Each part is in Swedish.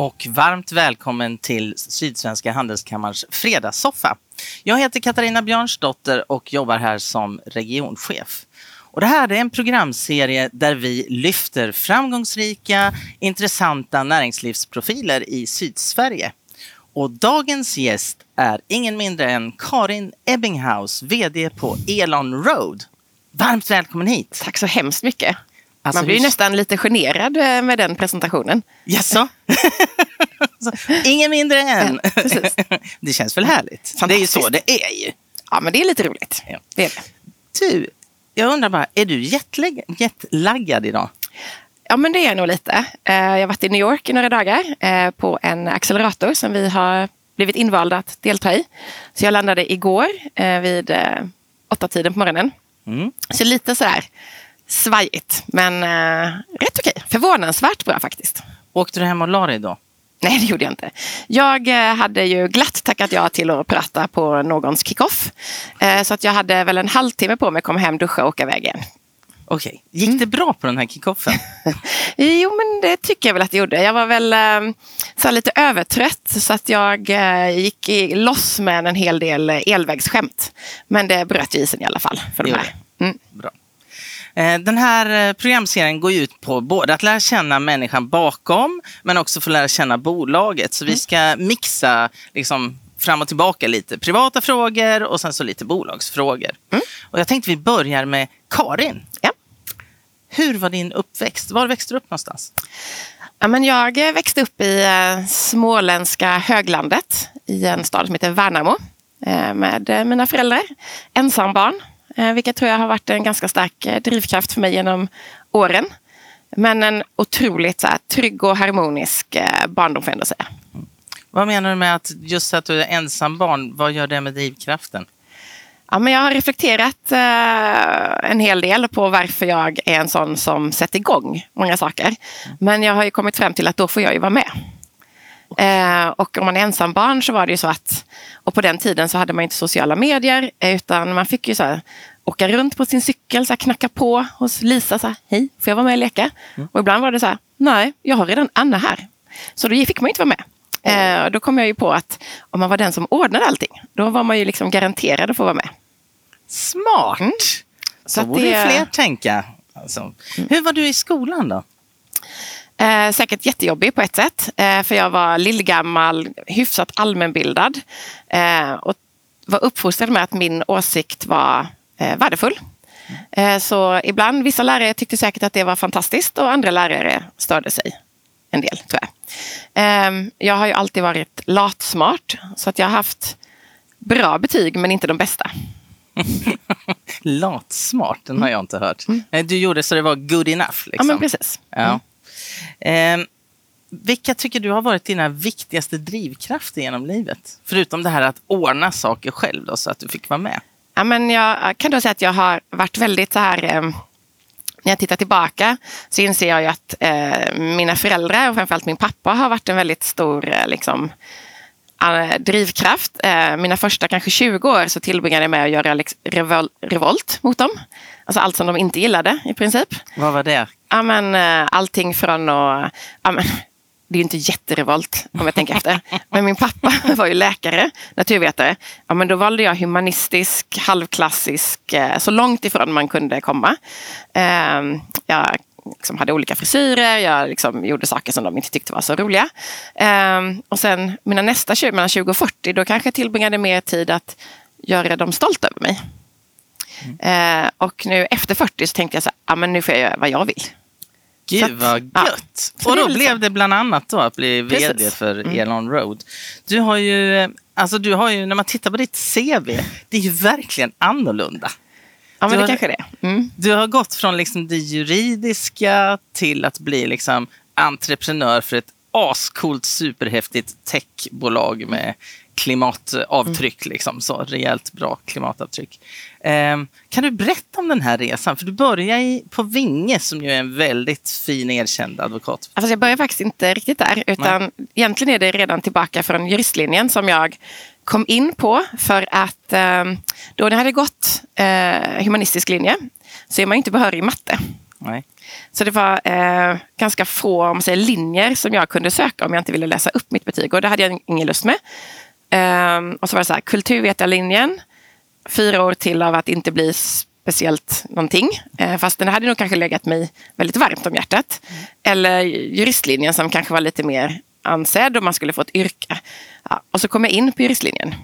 Och varmt välkommen till Sydsvenska Handelskammarens fredagssoffa. Jag heter Katarina Björnsdotter och jobbar här som regionchef. Och det här är en programserie där vi lyfter framgångsrika, intressanta näringslivsprofiler i Sydsverige. Och dagens gäst är ingen mindre än Karin Ebbinghaus, VD på Elon Road. Varmt välkommen hit! Tack så hemskt mycket. Alltså, Man blir hur- nästan lite generad eh, med den presentationen. Jaså? Så, Ingen mindre än. Ja. Det känns väl härligt? Det är ju så det är ju. Ja, men det är lite roligt. Ja. Det är det. Du, jag undrar bara, är du jetlag, jetlaggad idag? Ja, men det är jag nog lite. Eh, Jag har varit i New York i några dagar eh, på en accelerator som vi har blivit invalda att delta i. Så jag landade igår vid åtta tiden på morgonen. Mm. Så lite så här svajigt, men eh, rätt okej. Förvånansvärt bra faktiskt. Åkte du hem och la dig då? Nej, det gjorde jag inte. Jag eh, hade ju glatt tackat ja till att prata på någons kickoff. Eh, Så att jag hade väl en halvtimme på mig att komma hem, duscha och åka iväg igen. Okej, gick det bra på den här kickoffen? Jo, men det tycker jag väl att det gjorde. Jag var väl eh, så lite övertrött så att jag gick i, loss med en hel del elvägsskämt. Men det bröt ju isen i alla fall för de här. Mm. Bra. Eh, Den här eh, programserien går ut på både att lära känna människan bakom men också få lära känna bolaget. Så vi ska mixa liksom, fram och tillbaka lite privata frågor och sen så lite bolagsfrågor. Och jag tänkte vi börjar med Karin. Ja. Hur var din uppväxt? Var växte du upp någonstans? Ja, men jag växte upp i eh, småländska höglandet i en stad som heter Värnamo med mina föräldrar. Ensambarn, vilket tror jag har varit en ganska stark eh, drivkraft för mig genom åren. Men en otroligt så här, trygg och harmonisk eh, barndom får jag ändå säga. Vad menar du med att just att du är ensam barn, vad gör det med drivkraften? Ja, men jag har reflekterat eh, en hel del på varför jag är en sån som sätter igång många saker. Men jag har ju kommit fram till att då får jag ju vara med. Eh, och om man är ensambarn så var det ju så att, och på den tiden så hade man inte sociala medier, eh, utan man fick ju så här, åka runt på sin cykel, så här, knacka på hos Lisa, så här, hej, får jag vara med och leka? Och ibland var det så här, nej, jag har redan Anna här. Så då fick man ju inte vara med. Eh, och då kom jag ju på att om man var den som ordnade allting, då var man ju liksom garanterad att få vara med. Smart! Så Så att borde det- fler tänka. Alltså. Hur var du i skolan då? Eh, säkert jättejobbig på ett sätt. Eh, för jag var lillgammal, hyfsat allmänbildad. Eh, och var uppfostrad med att min åsikt var eh, värdefull. Eh, så ibland, vissa lärare tyckte säkert att det var fantastiskt och andra lärare störde sig en del, tror jag. Eh, jag har ju alltid varit latsmart. Så att jag har haft bra betyg, men inte de bästa. Latsmart, den har jag inte hört. Eh, Du gjorde så det var good enough. Liksom. Ja, men precis. Ja. Eh, vilka tycker du har varit dina viktigaste drivkrafter genom livet? Förutom det här att ordna saker själv då, så att du fick vara med. Ja, men jag kan då säga att jag har varit väldigt så här... Eh, när jag tittar tillbaka så inser jag ju att eh, mina föräldrar och framförallt min pappa har varit en väldigt stor eh, liksom, eh, drivkraft. Eh, mina första kanske 20 år så tillbringade jag med att göra liksom, revol- revolt mot dem. Alltså allt som de inte gillade i princip. Vad var det? Ja, men, eh, allting från att... Ja, men, det är ju inte jätterevolt om jag tänker efter. Men min pappa var ju läkare, naturvetare. Ja, men då valde jag humanistisk, halvklassisk, eh, så långt ifrån man kunde komma. Eh, Jag liksom hade olika frisyrer, jag liksom gjorde saker som de inte tyckte var så roliga. Eh, Och sen mina nästa 20, mellan 20 och 40, då kanske jag tillbringade mer tid att göra dem stolta över mig. Eh, och nu efter 40 så tänkte jag så här, ja, men nu får jag göra vad jag vill. Gud att- vad ja. gött! Så och då blev det bland annat då att bli Precis. vd för Mm. Elon Road. Du har ju, alltså du har ju, när man tittar på ditt CV, det är ju verkligen annorlunda. Ja, men Du det har- kanske det. Mm. Du har gått från liksom det juridiska till att bli liksom entreprenör för ett ascoolt superhäftigt techbolag med klimatavtryck, liksom, så rejält bra klimatavtryck. Ehm, kan du berätta om den här resan? För du började i, på Vinge som ju är en väldigt fin erkänd advokat. Alltså jag börjar faktiskt inte riktigt där. Utan egentligen är det redan tillbaka från juristlinjen som jag kom in på. För att eh, då när jag hade gått eh, humanistisk linje så är man ju inte behörig i matte. Nej. Så det var eh, ganska få om säger, linjer som jag kunde söka om jag inte ville läsa upp mitt betyg. Och det hade jag ingen lust med. Eh, och så var det så här, kulturvetarlinjen. Fyra år till av att inte bli speciellt någonting. Eh, fast den hade nog kanske legat mig väldigt varmt om hjärtat. Mm. Eller juristlinjen som kanske var lite mer ansedd och man skulle få ett yrke. Ja, och så kom jag in på juristlinjen.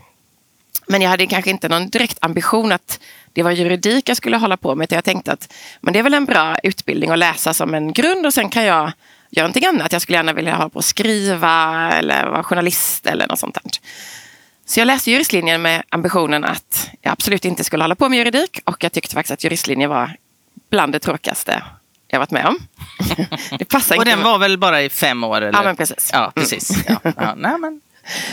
Men jag hade kanske inte någon direkt ambition att det var juridik jag skulle hålla på med. Jag tänkte att men det är väl en bra utbildning att läsa som en grund och sen kan jag göra någonting annat. Jag skulle gärna vilja hålla på att skriva eller vara journalist eller något sånt. Där. Så jag läste juristlinjen med ambitionen att jag absolut inte skulle hålla på med juridik och jag tyckte faktiskt att juristlinjen var bland det tråkigaste jag varit med om. det passar och den var väl bara i fem år? Eller? Ja, men precis. Ja, precis. Mm. Ja. Ja, nej, men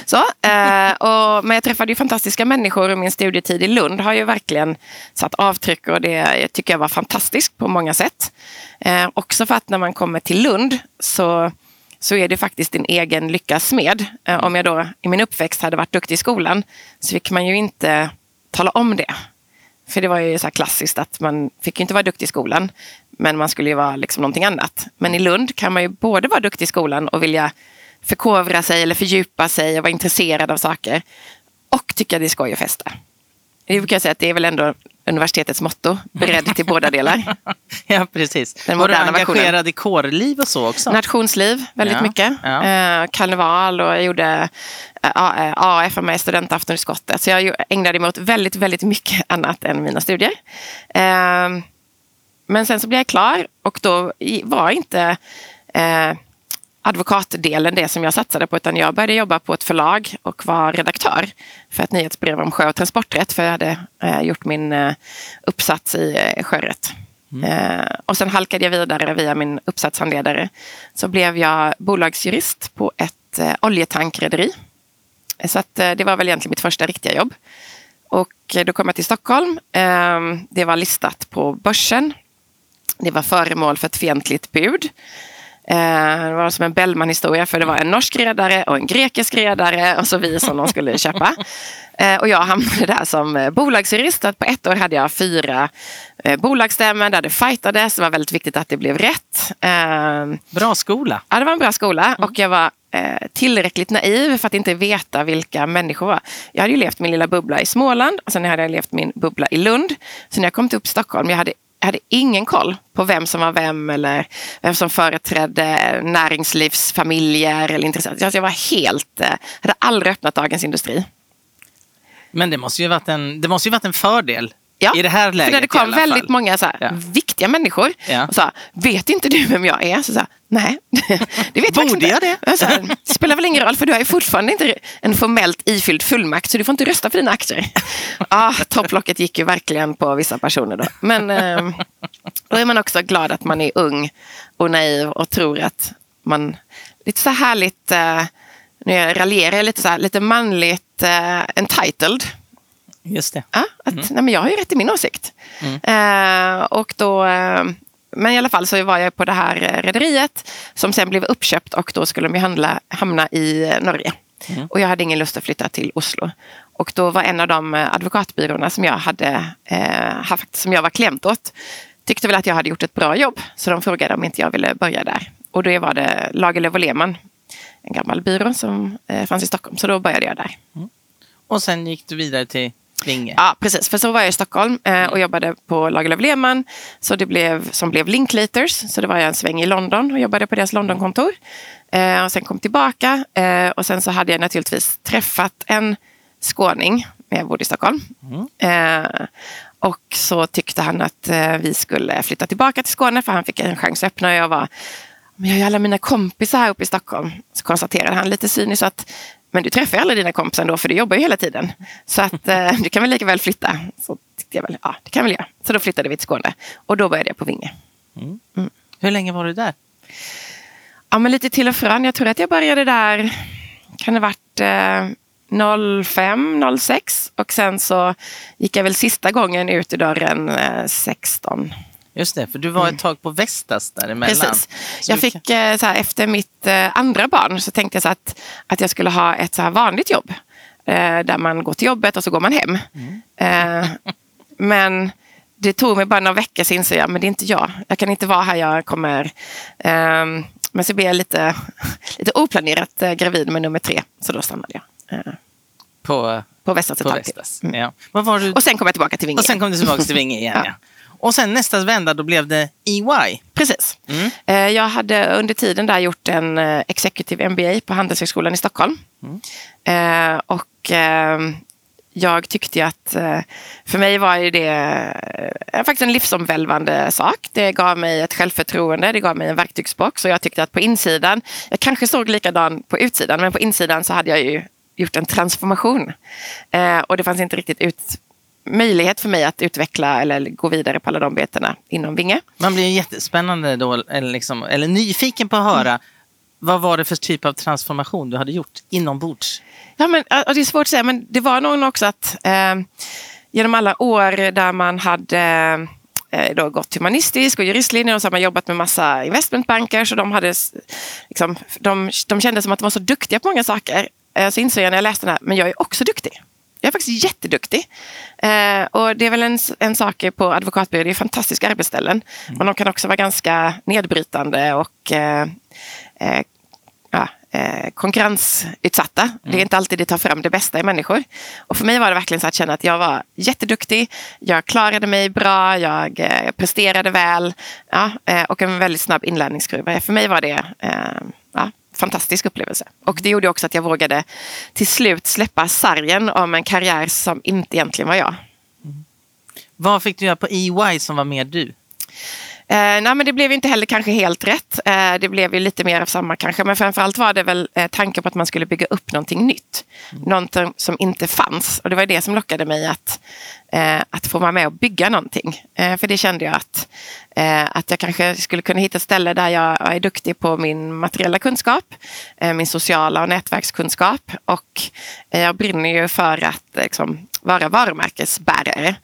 så, eh, och, men jag träffade ju fantastiska människor och min studietid i Lund har ju verkligen satt avtryck och det tycker jag var fantastiskt på många sätt. Eh, också för att när man kommer till Lund så, så är det faktiskt din egen lyckas smed. Eh, om jag då i min uppväxt hade varit duktig i skolan så fick man ju inte tala om det. För det var ju så här klassiskt att man fick inte vara duktig i skolan. Men man skulle ju vara liksom någonting annat. Men i Lund kan man ju både vara duktig i skolan och vilja förkovra sig eller fördjupa sig och vara intresserad av saker. Och tycka det är skoj att festa. Det brukar jag säga att det är väl ändå universitetets motto. Beredd till båda delar. ja, precis. Den Var du engagerad versionen. i kårliv och så också? Nationsliv väldigt ja, mycket. Ja. Eh, karneval och jag gjorde eh, AF med studentaftonutskottet. Så jag ägnade mig åt väldigt, väldigt mycket annat än mina studier. Eh, men sen så blev jag klar och då var inte eh, advokatdelen det som jag satsade på utan jag började jobba på ett förlag och var redaktör för ett nyhetsbrev om sjö och transporträtt för jag hade eh, gjort min eh, uppsats i eh, sjörätt. Mm. Eh, och sen halkade jag vidare via min uppsatshandledare. Så blev jag bolagsjurist på ett eh, oljetankrederi. Så att, eh, det var väl egentligen mitt första riktiga jobb. Och eh, då kom jag till Stockholm. Det var listat på börsen. Det var föremål för ett fientligt bud. Eh, det var som en Bellman-historia för det var en norsk redare och en grekisk redare och så vi som de skulle köpa. Eh, och jag hamnade där som eh, bolagsjurist. På ett år hade jag fyra bolagsstämmor där det fightades. Det var väldigt viktigt att det blev rätt. Bra skola. Ja, det var en bra skola och jag var tillräckligt naiv för att inte veta vilka människor var. Jag hade ju levt min lilla bubbla i Småland och sen hade jag levt min bubbla i Lund. Så när jag kom upp till Stockholm, jag hade jag hade ingen koll på vem som var vem eller vem som företrädde näringslivsfamiljer eller intressen. Alltså jag var helt, eh, hade aldrig öppnat Dagens Industri. Men det måste ju varit en, det måste ju varit en fördel Ja, I det här läget för det kom väldigt många så här, ja. viktiga människor ja. och sa, vet inte du vem jag är? Så sa nej, det vet Borde jag det? Jag sa, det spelar väl ingen roll för du har ju fortfarande inte en formellt ifylld fullmakt så du får inte rösta för dina aktier. ah, topplocket gick ju verkligen på vissa personer då. Men eh, då är man också glad att man är ung och naiv och tror att man, lite så härligt, eh, nu raljerar jag lite så här, lite manligt eh, entitled Just det. Ja, att, mm. nej, men jag har ju rätt i min åsikt. Mm. Eh, och då, eh, men i alla fall så var jag på det här eh, rederiet som sen blev uppköpt och då skulle de handla, hamna i eh, Norge. Mm. Och jag hade ingen lust att flytta till Oslo. Och då var en av de advokatbyråerna som jag hade eh, haft, som jag var klient åt, tyckte väl att jag hade gjort ett bra jobb. Så de frågade om inte jag ville börja där. Och då var det Lagerlöf och Lehmann, en gammal byrå som eh, fanns i Stockholm. Så då började jag där. Mm. Och sen gick du vidare till Vinge. Ja, precis. För så var jag i Stockholm eh, och jobbade på Lagerlöf Lehmann så det blev, som blev Linklaters. Så det var jag en sväng i London och jobbade på deras Londonkontor. Eh, och sen kom tillbaka eh, och sen så hade jag naturligtvis träffat en skåning. Jag bodde i Stockholm. Mm. Eh, och så tyckte han att eh, vi skulle flytta tillbaka till Skåne för han fick en chans att öppna och jag var men jag har ju alla mina kompisar här uppe i Stockholm. Så konstaterade han lite cyniskt att men du träffar ju alla dina kompisar ändå för du jobbar ju hela tiden. Så att eh, du kan väl lika väl flytta. Så tyckte jag väl, ja det kan väl jag. Så då flyttade vi till Skåne. Och då började jag på Vinge. Mm. Mm. Hur länge var du där? Ja men lite till och från. Jag tror att jag började där, kan det varit eh, 05, 06 och sen så gick jag väl sista gången ut i dörren eh, 16. Just det, för du var ett mm. tag på Vestas däremellan. Precis. jag fick, kan... Eh, så här, efter mitt eh, andra barn så tänkte jag så att, att jag skulle ha ett så här vanligt jobb. Eh, där man går till jobbet och så går man hem. Mm. men det tog mig bara några veckor så insåg jag men det är inte jag. Jag kan inte vara här, jag kommer... Um, men så blev jag lite, lite oplanerat gravid med nummer tre, så då stannade jag. På, på Västras på Västras. Mm. Ja. Var du? Och sen kom jag tillbaka till Vinge. Och sen kom du tillbaka till Vinge igen. ja. Och sen nästa vända, då blev det EY. Precis. Mm. Uh, jag hade under tiden där gjort en Executive MBA på Handelshögskolan i Stockholm. Mm. och ehm, jag tyckte att eh, för mig var det eh, faktiskt en livsomvälvande sak. Det gav mig ett självförtroende, det gav mig en verktygsbox och jag tyckte att på insidan, jag kanske såg likadan på utsidan, men på insidan så hade jag ju gjort en transformation. Eh, och det fanns inte riktigt ut, möjlighet för mig att utveckla eller gå vidare på alla de betena inom Vinge. Man blir jättespännande då, eller, liksom, eller nyfiken på att höra mm. vad var det för typ av transformation du hade gjort inombords? Ja, men, det är svårt att säga, men det var nog också att eh, genom alla år där man hade eh, då gått humanistisk och juristlinjen och så har man jobbat med massa investmentbanker så de, hade, liksom, de, de kände som att de var så duktiga på många saker. Eh, så insåg jag när jag läste den här, men jag är också duktig. Jag är faktiskt jätteduktig. Eh, och det är väl en, en sak på advokatbyrå, det är fantastiska arbetsställen. Mm. Men de kan också vara ganska nedbrytande och eh, eh ja, eh, konkurrensutsatta. Mm. Det är mm. inte alltid det tar fram det bästa i människor. Och för mig var det verkligen så att känna att jag var jätteduktig. Jag klarade mig bra, jag eh, presterade väl ja, eh, och en väldigt snabb inlärningskurva. För mig var det ja, fantastisk upplevelse. Och det gjorde också att jag vågade till slut släppa sargen om en karriär som inte egentligen var jag. Mm. Vad fick du göra på EY som var mer du? Eh, nej, men det blev inte heller kanske helt rätt. Eh, det blev ju lite mer av samma kanske. Men framförallt var det väl eh, tanken på att man skulle bygga upp någonting nytt. Mm. Någonting som inte fanns. Och det var det som lockade mig att, eh, att få vara med och bygga någonting. Eh, för det kände jag att, eh, att jag kanske skulle kunna hitta ett ställe där jag är duktig på min materiella kunskap. Eh, min sociala och nätverkskunskap. Och jag brinner ju för att liksom, vara varumärkesbärare.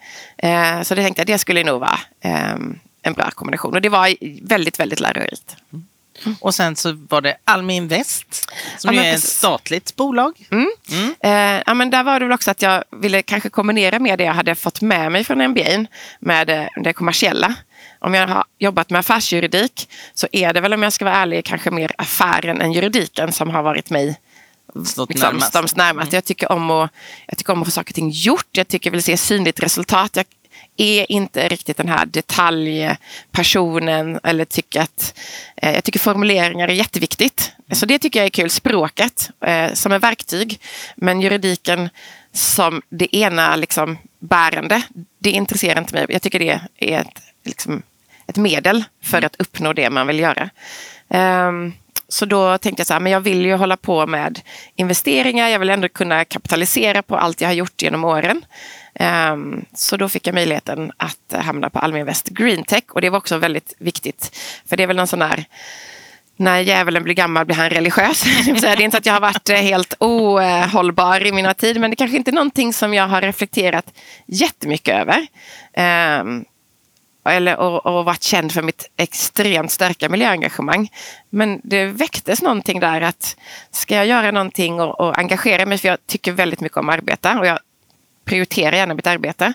så det tänkte jag, det skulle nog vara ehm, en bra kombination. Och det var väldigt, väldigt lärorikt. Mm. Och sen så var det Almi Invest som ja, är ett statligt bolag. Mm. Mm. Eh, ja, men där var det väl också att jag ville kanske kombinera med det jag hade fått med mig från MBA med det, det kommersiella. Om jag har jobbat med affärsjuridik så är det väl om jag ska vara ärlig kanske mer affären än juridiken som har varit mig Stått liksom, närmast. närmast. Jag, tycker om att, jag tycker om att få saker och ting gjort. Jag tycker jag vill se synligt resultat. Jag är inte riktigt den här detaljpersonen eller tycker att eh, jag tycker formuleringar är jätteviktigt. Mm. Så det tycker jag är kul. Språket eh, som är verktyg. Men juridiken som det ena liksom bärande, det intresserar inte mig. Jag tycker det är ett, liksom, ett medel för att uppnå det man vill göra. Um, så då tänkte jag så här, men jag vill ju hålla på med investeringar. Jag vill ändå kunna kapitalisera på allt jag har gjort genom åren. Um, så då fick jag möjligheten att eh, hamna på Almi Invest Green Tech och det var också väldigt viktigt. För det är väl någon sån där, när djävulen blir gammal blir han religiös. det är inte att jag har varit eh, helt ohållbar i mina tid, men det kanske inte är någonting som jag har reflekterat jättemycket över. Um, eller, och, och varit känd för mitt extremt starka miljöengagemang. Men det väcktes någonting där att ska jag göra någonting och, och engagera mig, för jag tycker väldigt mycket om att arbeta och jag prioriterar gärna mitt arbete.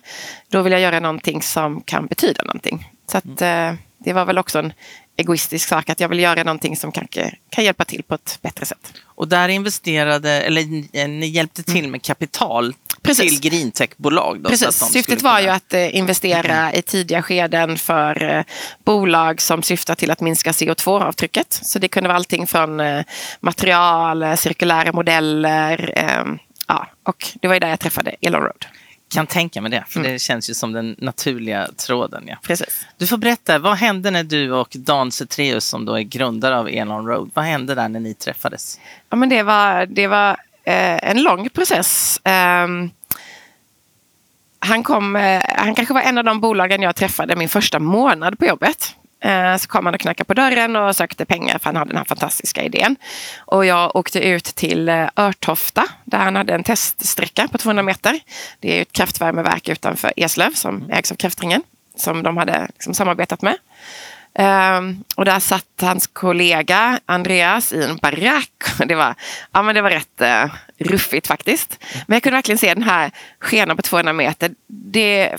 Då vill jag göra någonting som kan betyda någonting. Så att, mm. eh, det var väl också en egoistisk sak att jag vill göra någonting som kanske kan hjälpa till på ett bättre sätt. Och där investerade, eller ni hjälpte till mm. med kapital Precis. till greentechbolag. Precis. Syftet var ju att eh, investera mm. i tidiga skeden för eh, bolag som syftar till att minska CO2-avtrycket. Så det kunde vara allting från eh, material, eh, cirkulära modeller. Eh, ja, och det var ju där jag träffade Elon Road kan tänka mig det, för mm. det känns ju som den naturliga tråden. Ja. Precis. Du får berätta, vad hände när du och Dan Cetreus som då är grundare av Elon Road, vad hände där när ni träffades? Ja, men det var, det var eh, en lång process. Um, han, kom, eh, han kanske var en av de bolagen jag träffade min första månad på jobbet. Eh, så kom han och knackade på dörren och sökte pengar för han hade den här fantastiska idén. Och jag åkte ut till eh, Örtofta där han hade en teststräcka på 200 meter. Det är ett kraftvärmeverk utanför Eslöv som ägs av Kraftringen som de hade liksom samarbetat med. Um, och där satt hans kollega Andreas i en barack. Det var, ja, men det var rätt uh, ruffigt faktiskt. Men jag kunde verkligen se den här skenan på 200 meter. Det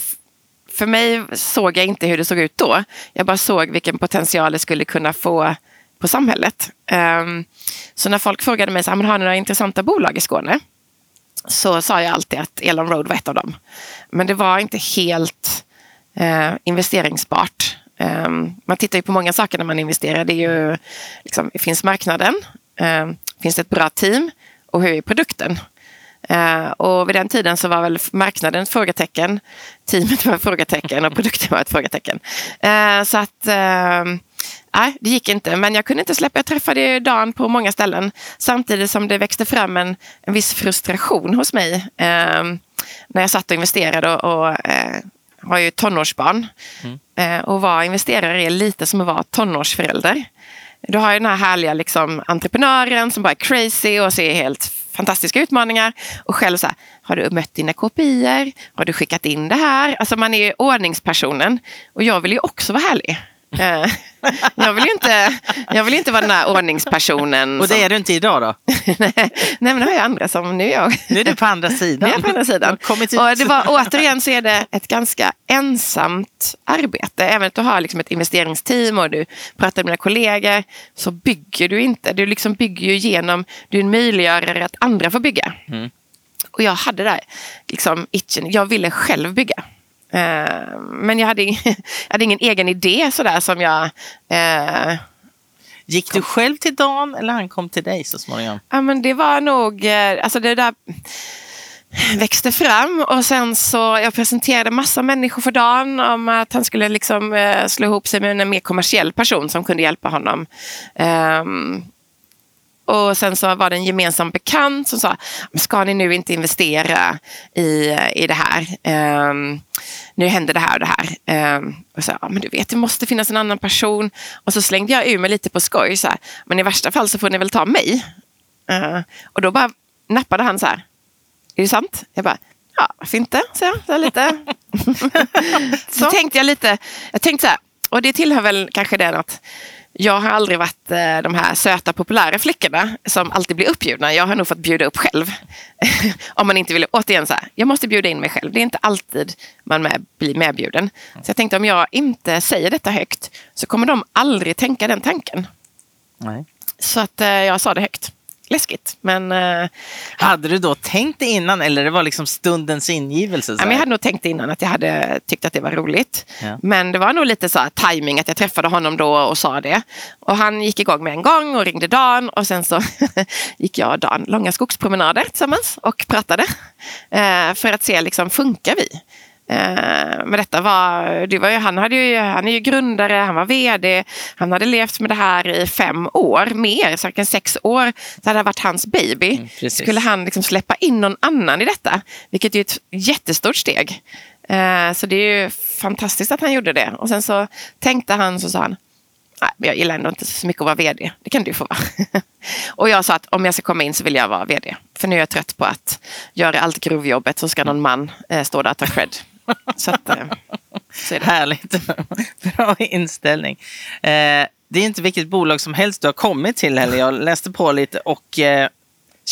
för mig såg jag inte hur det såg ut då. Jag bara såg vilken potential det skulle kunna få på samhället. Um, så när folk frågade mig, så, har ni några intressanta bolag i Skåne? Så sa jag alltid att Elon Road var ett av dem. Men det var inte helt eh, uh, investeringsbart. Um, ehm, man tittar ju på många saker när man investerar. Det är ju, liksom, finns marknaden? Um, finns det ett bra team? Och hur är produkten? Uh, och vid den tiden så var väl marknaden ett frågetecken, teamet var ett frågetecken och produkten var ett frågetecken. Uh, så att uh, nej, det gick inte. Men jag kunde inte släppa. Jag träffade Dan på många ställen samtidigt som det växte fram en, en viss frustration hos mig när jag satt och investerade och, och har ju tonårsbarn. Mm. och vara investerare är lite som att vara tonårsförälder. Du har ju den här härliga liksom, entreprenören som bara är crazy och ser helt fantastiska utmaningar. Och själv så här, har du mött dina kopior? Har du skickat in det här? Alltså man är ordningspersonen. Och jag vill ju också vara härlig. Eh, jag vill inte, jag vill inte vara den här ordningspersonen. Och det som... är du inte idag då? nej, men det har jag andra som nu är jag. Nu är du på andra sidan. Jag är på andra sidan. Och det var, återigen så är det ett ganska ensamt arbete. Även om du har liksom ett investeringsteam och du pratar med dina kollegor så bygger du inte. Du liksom bygger ju genom, du är en möjliggörare att andra får bygga. Mm. Och jag hade där liksom itchen, jag ville själv bygga. Eh, men jag hade, jag hade ingen egen idé sådär som jag... Eh, Gick du själv till Dan eller han kom till dig så småningom? Ja men det var nog, eh, alltså det där växte fram och sen så jag presenterade massa människor för Dan om att han skulle liksom eh, slå ihop sig med en mer kommersiell person som kunde hjälpa honom. Um, och sen så var det en gemensam bekant som sa, ska ni nu inte investera i, i det här? Um, nu händer det här och det här. Um, och så, ja, men du vet, det måste finnas en annan person. Och så slängde jag ur mig lite på skoj, så här, men i värsta fall så får ni väl ta mig. Uh, och då bara nappade han så här, är det sant? Jag bara, ja, varför inte? Så, jag, så lite. så tänkte jag lite, jag tänkte så här, och det tillhör väl kanske den att jag har aldrig varit eh, de här söta populära flickorna som alltid blir uppbjudna. Jag har nog fått bjuda upp själv. Om man inte vill, återigen så här, jag måste bjuda in mig själv. Det är inte alltid man med, blir medbjuden. Så jag tänkte om jag inte säger detta högt så kommer de aldrig tänka den tanken. Nej. Så att eh, jag sa det högt läskigt. Men, uh, hade du då tänkt det innan eller det var liksom stundens ingivelse? Men jag hade nog tänkt innan att jag hade tyckt att det var roligt. Ja. Men det var nog lite så här timing att jag träffade honom då och sa det. Och han gick igång med en gång och ringde Dan och sen så gick jag och Dan långa skogspromenader tillsammans och pratade. Uh, för att se, liksom, funkar vi? Eh, men detta var, det var ju, han, hade ju, han är ju grundare, han var vd, han hade levt med det här i fem år, mer, säkert sex år. Så hade det varit hans baby. Mm, Skulle han liksom släppa in någon annan i detta, vilket är ett jättestort steg. Eh, så det är ju fantastiskt att han gjorde det. Och sen så tänkte han så sa han, nej, jag gillar ändå inte så mycket att vara vd. Det kan du få vara. och jag sa att om jag ska komma in så vill jag vara vd. För nu är jag trött på att göra allt grovjobbet så ska någon man eh, stå där och ta cred. Så, att, eh, så är det. Härligt. Bra inställning. Eh, det är inte vilket bolag som helst du har kommit till heller. Jag läste på lite och eh,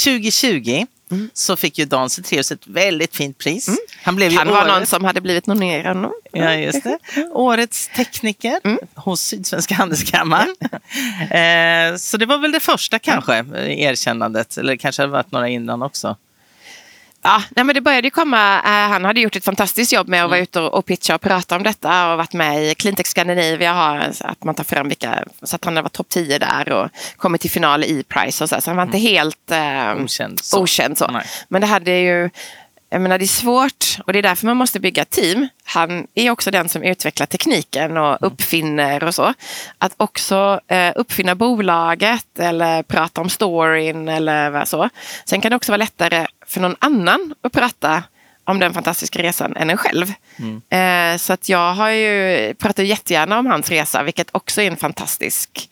2020 Mm. så fick ju Dan Cetreus ett väldigt fint pris. Mm. Han blev kan ju vara någon som hade blivit nominerad. Ja, just det. Årets tekniker mm. hos Sydsvenska Handelskammaren. eh, så det var väl det första kanske, erkännandet. Eller kanske hade varit några innan också. Ja, nej men det började ju komma. Uh, han hade gjort ett fantastiskt jobb med att mm. vara ute och, och pitcha och prata om detta och varit med i Cleantech Scandinavia. Har, att man tar fram vilka, så att han varit topp 10 där och kommit till final i Price och så. Så han var inte mm. helt uh, okänd. så. Okänd så. Men det hade ju jag menar, det är svårt och det är därför man måste bygga team. Han är också den som utvecklar tekniken och mm. uppfinner och så. Att också eh, uppfinna bolaget eller prata om storyn eller så. Sen kan det också vara lättare för någon annan att prata om den fantastiska resan än en själv. Mm. Eh, så att jag har ju pratat jättegärna om hans resa, vilket också är en fantastisk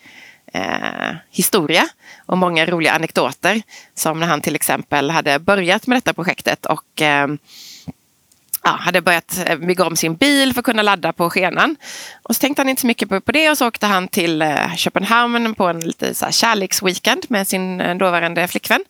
eh, historia och många roliga anekdoter. Som när han till exempel hade börjat med detta projektet och eh, ja, hade börjat eh, bygga om sin bil för att kunna ladda på skenan. Och så tänkte han inte så mycket på, på det och så åkte han till eh, Köpenhamn på en lite så här kärleksweekend med sin eh, dåvarande flickvän.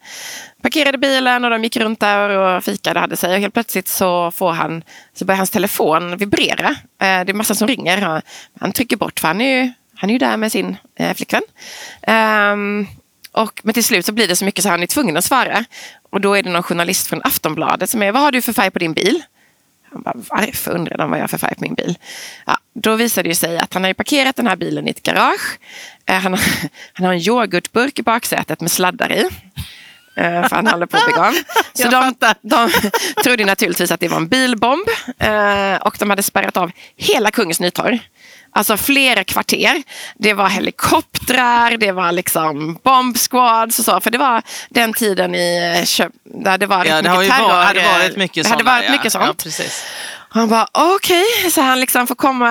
Parkerade bilen och de gick runt där och fikade och hade sig och helt plötsligt så får han så börjar hans telefon vibrera. Eh, det är massa som ringer. Han trycker bort för han är ju, han är ju där med sin eh, flickvän. Um, och, men till slut så blir det så mycket så han är tvungen att svara. Och då är det någon journalist från Aftonbladet som är, vad har du för färg på din bil? Han bara, varför undrar de vad jag har för färg på min bil? Ja, då visade det sig att han har parkerat den här bilen i ett garage. Eh, han, har, han har en yoghurtburk i baksätet med sladdar i. Eh, för han håller på att galen. Så de, de trodde naturligtvis att det var en bilbomb. Eh, och de hade spärrat av hela Kungens Nytorg. Alltså flera kvarter. Det var helikoptrar, det var liksom bombsquads och så. För det var den tiden i där det var ja, det mycket terror. Var, hade varit mycket det hade varit mycket sånt. Ja, han bara okej, okay. så han liksom får komma,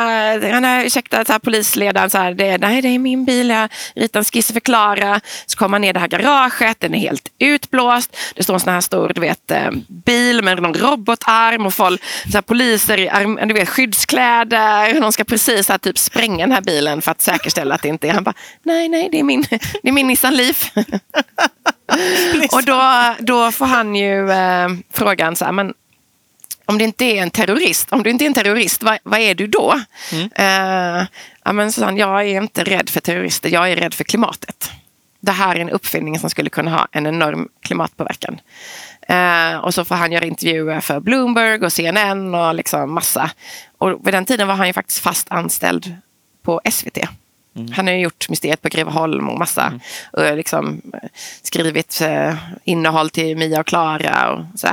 han är, ursäkta så här, polisledaren, så här, det, nej det är min bil, jag ritar en skiss och förklara. Så kommer han ner i det här garaget, den är helt utblåst. Det står en sån här stor du vet, eh, bil med någon robotarm och folk, så här, poliser i arm, du vet, skyddskläder. De ska precis här, typ spränga den här bilen för att säkerställa att det inte är. Han bara, nej nej det är min, det är min Nissan Leaf. och då, då får han ju eh, frågan så här, men om det inte är en terrorist, om du inte är en terrorist, vad, vad är du då? Mm. Uh, ja, men jag är inte rädd för terrorister, jag är rädd för klimatet. Det här är en uppfinning som skulle kunna ha en enorm klimatpåverkan. Uh, och så får han göra intervjuer för Bloomberg och CNN och liksom massa. Och vid den tiden var han ju faktiskt fast anställd på SVT. Mm. Han har ju gjort Mysteriet på Greveholm och massa. Mm. Och liksom skrivit uh, innehåll till Mia och Klara och så.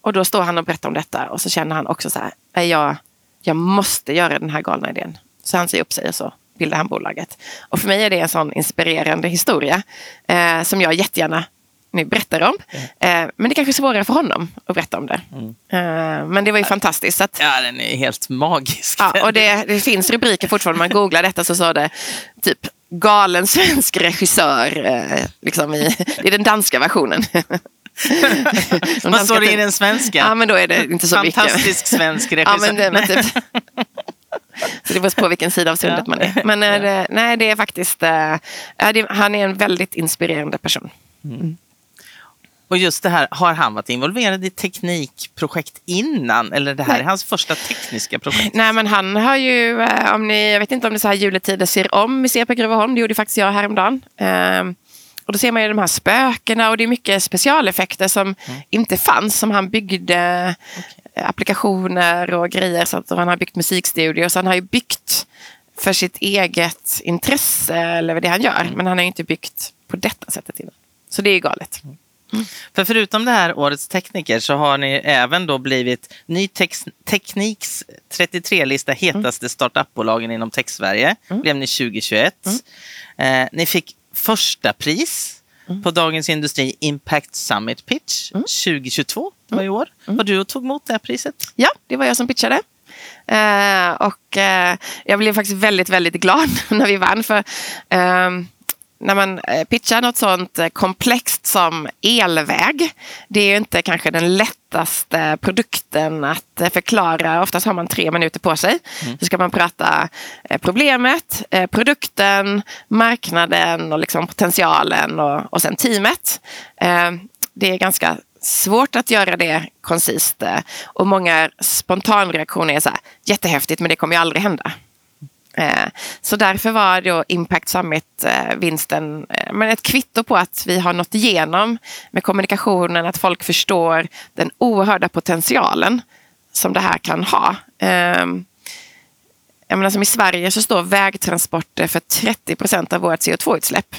Och då står han och berättar om detta och så känner han också så här, jag, jag måste göra den här galna idén. Så han säger upp sig och så bildar han bolaget. Och för mig är det en sån inspirerande historia eh, som jag jättegärna nu berättar om. Mm. Eh, men det är kanske är svårare för honom att berätta om det. Mm. Eh, men det var ju ja. fantastiskt. Att, ja, den är helt magisk. Ja, och det, det finns rubriker fortfarande. Man googlar detta så står det typ galen svensk regissör. Eh, liksom i, det är den danska versionen. Vad står det i den svenska? Ja, men då är det inte så mycket. Fantastisk svensk regissör. Ja, men det, men typ. Så det beror på vilken sida av sundet ja. man är. Men ja. det, nej, det är faktiskt... Äh, det, han är en väldigt inspirerande person. Mm. Och just det här, har han varit involverad i teknikprojekt innan? Eller det här Nej. är hans första tekniska projekt? Nej, men han har ju, eh, om ni, jag vet inte om det är så här juletider ser om Museet på Greveholm, det gjorde faktiskt jag häromdagen. Um, och då ser man ju de här spökena och det är mycket specialeffekter som mm. inte fanns, som han byggde okay. applikationer och grejer. Så att han har byggt musikstudior. Så han har ju byggt för sitt eget intresse eller det han gör. Mm. Men han har inte byggt på detta sättet innan. Så det är galet. Mm. För förutom det här årets tekniker så har ni även då blivit Ny Tekniks 33-lista hetaste mm. startupbolagen inom tech-Sverige. Mm. blev ni 2021. Mm. Eh, ni fick första pris mm. på Dagens Industri Impact Summit Pitch mm. 2022. Det var i år. Mm. Var du och tog emot det här priset? Ja, det var jag som pitchade. Uh, och uh, jag blev faktiskt väldigt, väldigt glad när vi vann. För uh, när man eh, pitchar något sånt eh, komplext som elväg, det är ju inte kanske den lättaste produkten att eh, förklara. Oftast har man tre minuter på sig. Mm. Så ska man prata problemet, produkten, marknaden och liksom potentialen och, och sen teamet. Det är ganska svårt att göra det koncist och många spontanreaktioner är så här, jättehäftigt men det kommer ju aldrig hända. Eh, så därför var då Impact Summit-vinsten eh, eh, men ett kvitto på att vi har nått igenom med kommunikationen, att folk förstår den oerhörda potentialen som det här kan ha. Ehm, jag menar, som I Sverige så står vägtransporter för 30 procent av vårt CO2-utsläpp.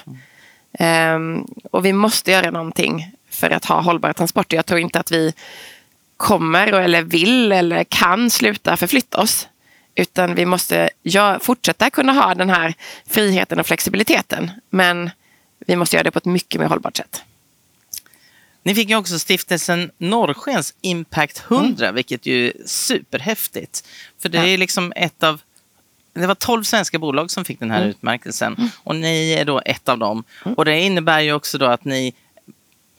Ehm, och vi måste göra någonting för att ha hållbara transporter. Jag tror inte att vi kommer eller vill eller kan sluta förflytta oss. Utan vi måste fortsätta kunna ha den här friheten och flexibiliteten. Men vi måste göra det på ett mycket mer hållbart sätt. Ni fick ju också stiftelsen Norrskens Impact 100, mm. vilket ju är superhäftigt. För det är liksom ett av det var 12 svenska bolag som fick den här mm. utmärkelsen mm. och ni är då ett av dem. Mm. Och det innebär ju också då att ni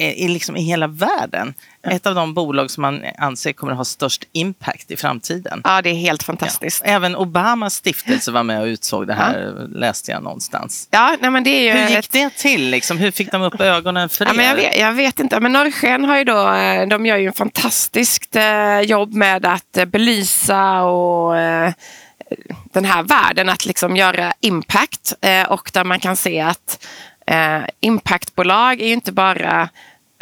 i, liksom i hela världen. Ett av de bolag som man anser kommer att ha störst impact i framtiden. Ja, det är helt fantastiskt. Ja. Även Obamas stiftelse var med och utsåg det här, ja. läste jag någonstans. Ja, nej, men det är ju Hur gick ett... det till? Liksom? Hur fick de upp ögonen för ja, er? Men jag, vet, jag vet inte, men Norrsken har ju då, eh, de gör ju en fantastiskt eh, jobb med att eh, belysa och den här världen att liksom göra impact och där man kan se att Eh, impactbolag är ju inte bara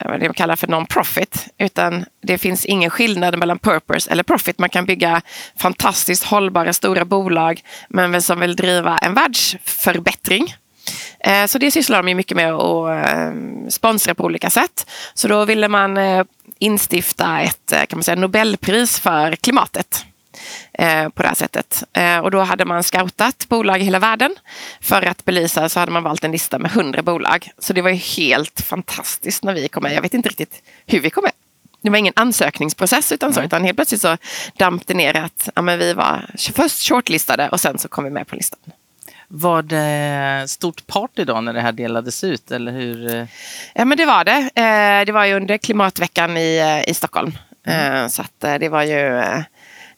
eh, vad de kallar för non-profit, utan det finns ingen skillnad mellan purpose eller profit. Man kan bygga fantastiskt hållbara stora bolag, men som vill driva en världsförbättring. Eh, så det sysslar de mycket med att sponsra på olika sätt. Så då ville man instifta ett kan man säga, Nobelpris för klimatet eh, på det här sättet. Eh, och då hade man scoutat bolag i hela världen. För att belysa så hade man valt en lista med hundra bolag. Så det var ju helt fantastiskt när vi kom med. Jag vet inte riktigt hur vi kom med. Det var ingen ansökningsprocess utan så, utan helt plötsligt så damp det ner att ja, men vi var först shortlistade och sen så kom vi med på listan. Var det stort party då när det här delades ut? Eller hur? Ja, men det var det. Eh, det var ju under klimatveckan i, i Stockholm. Mm. Så att det var ju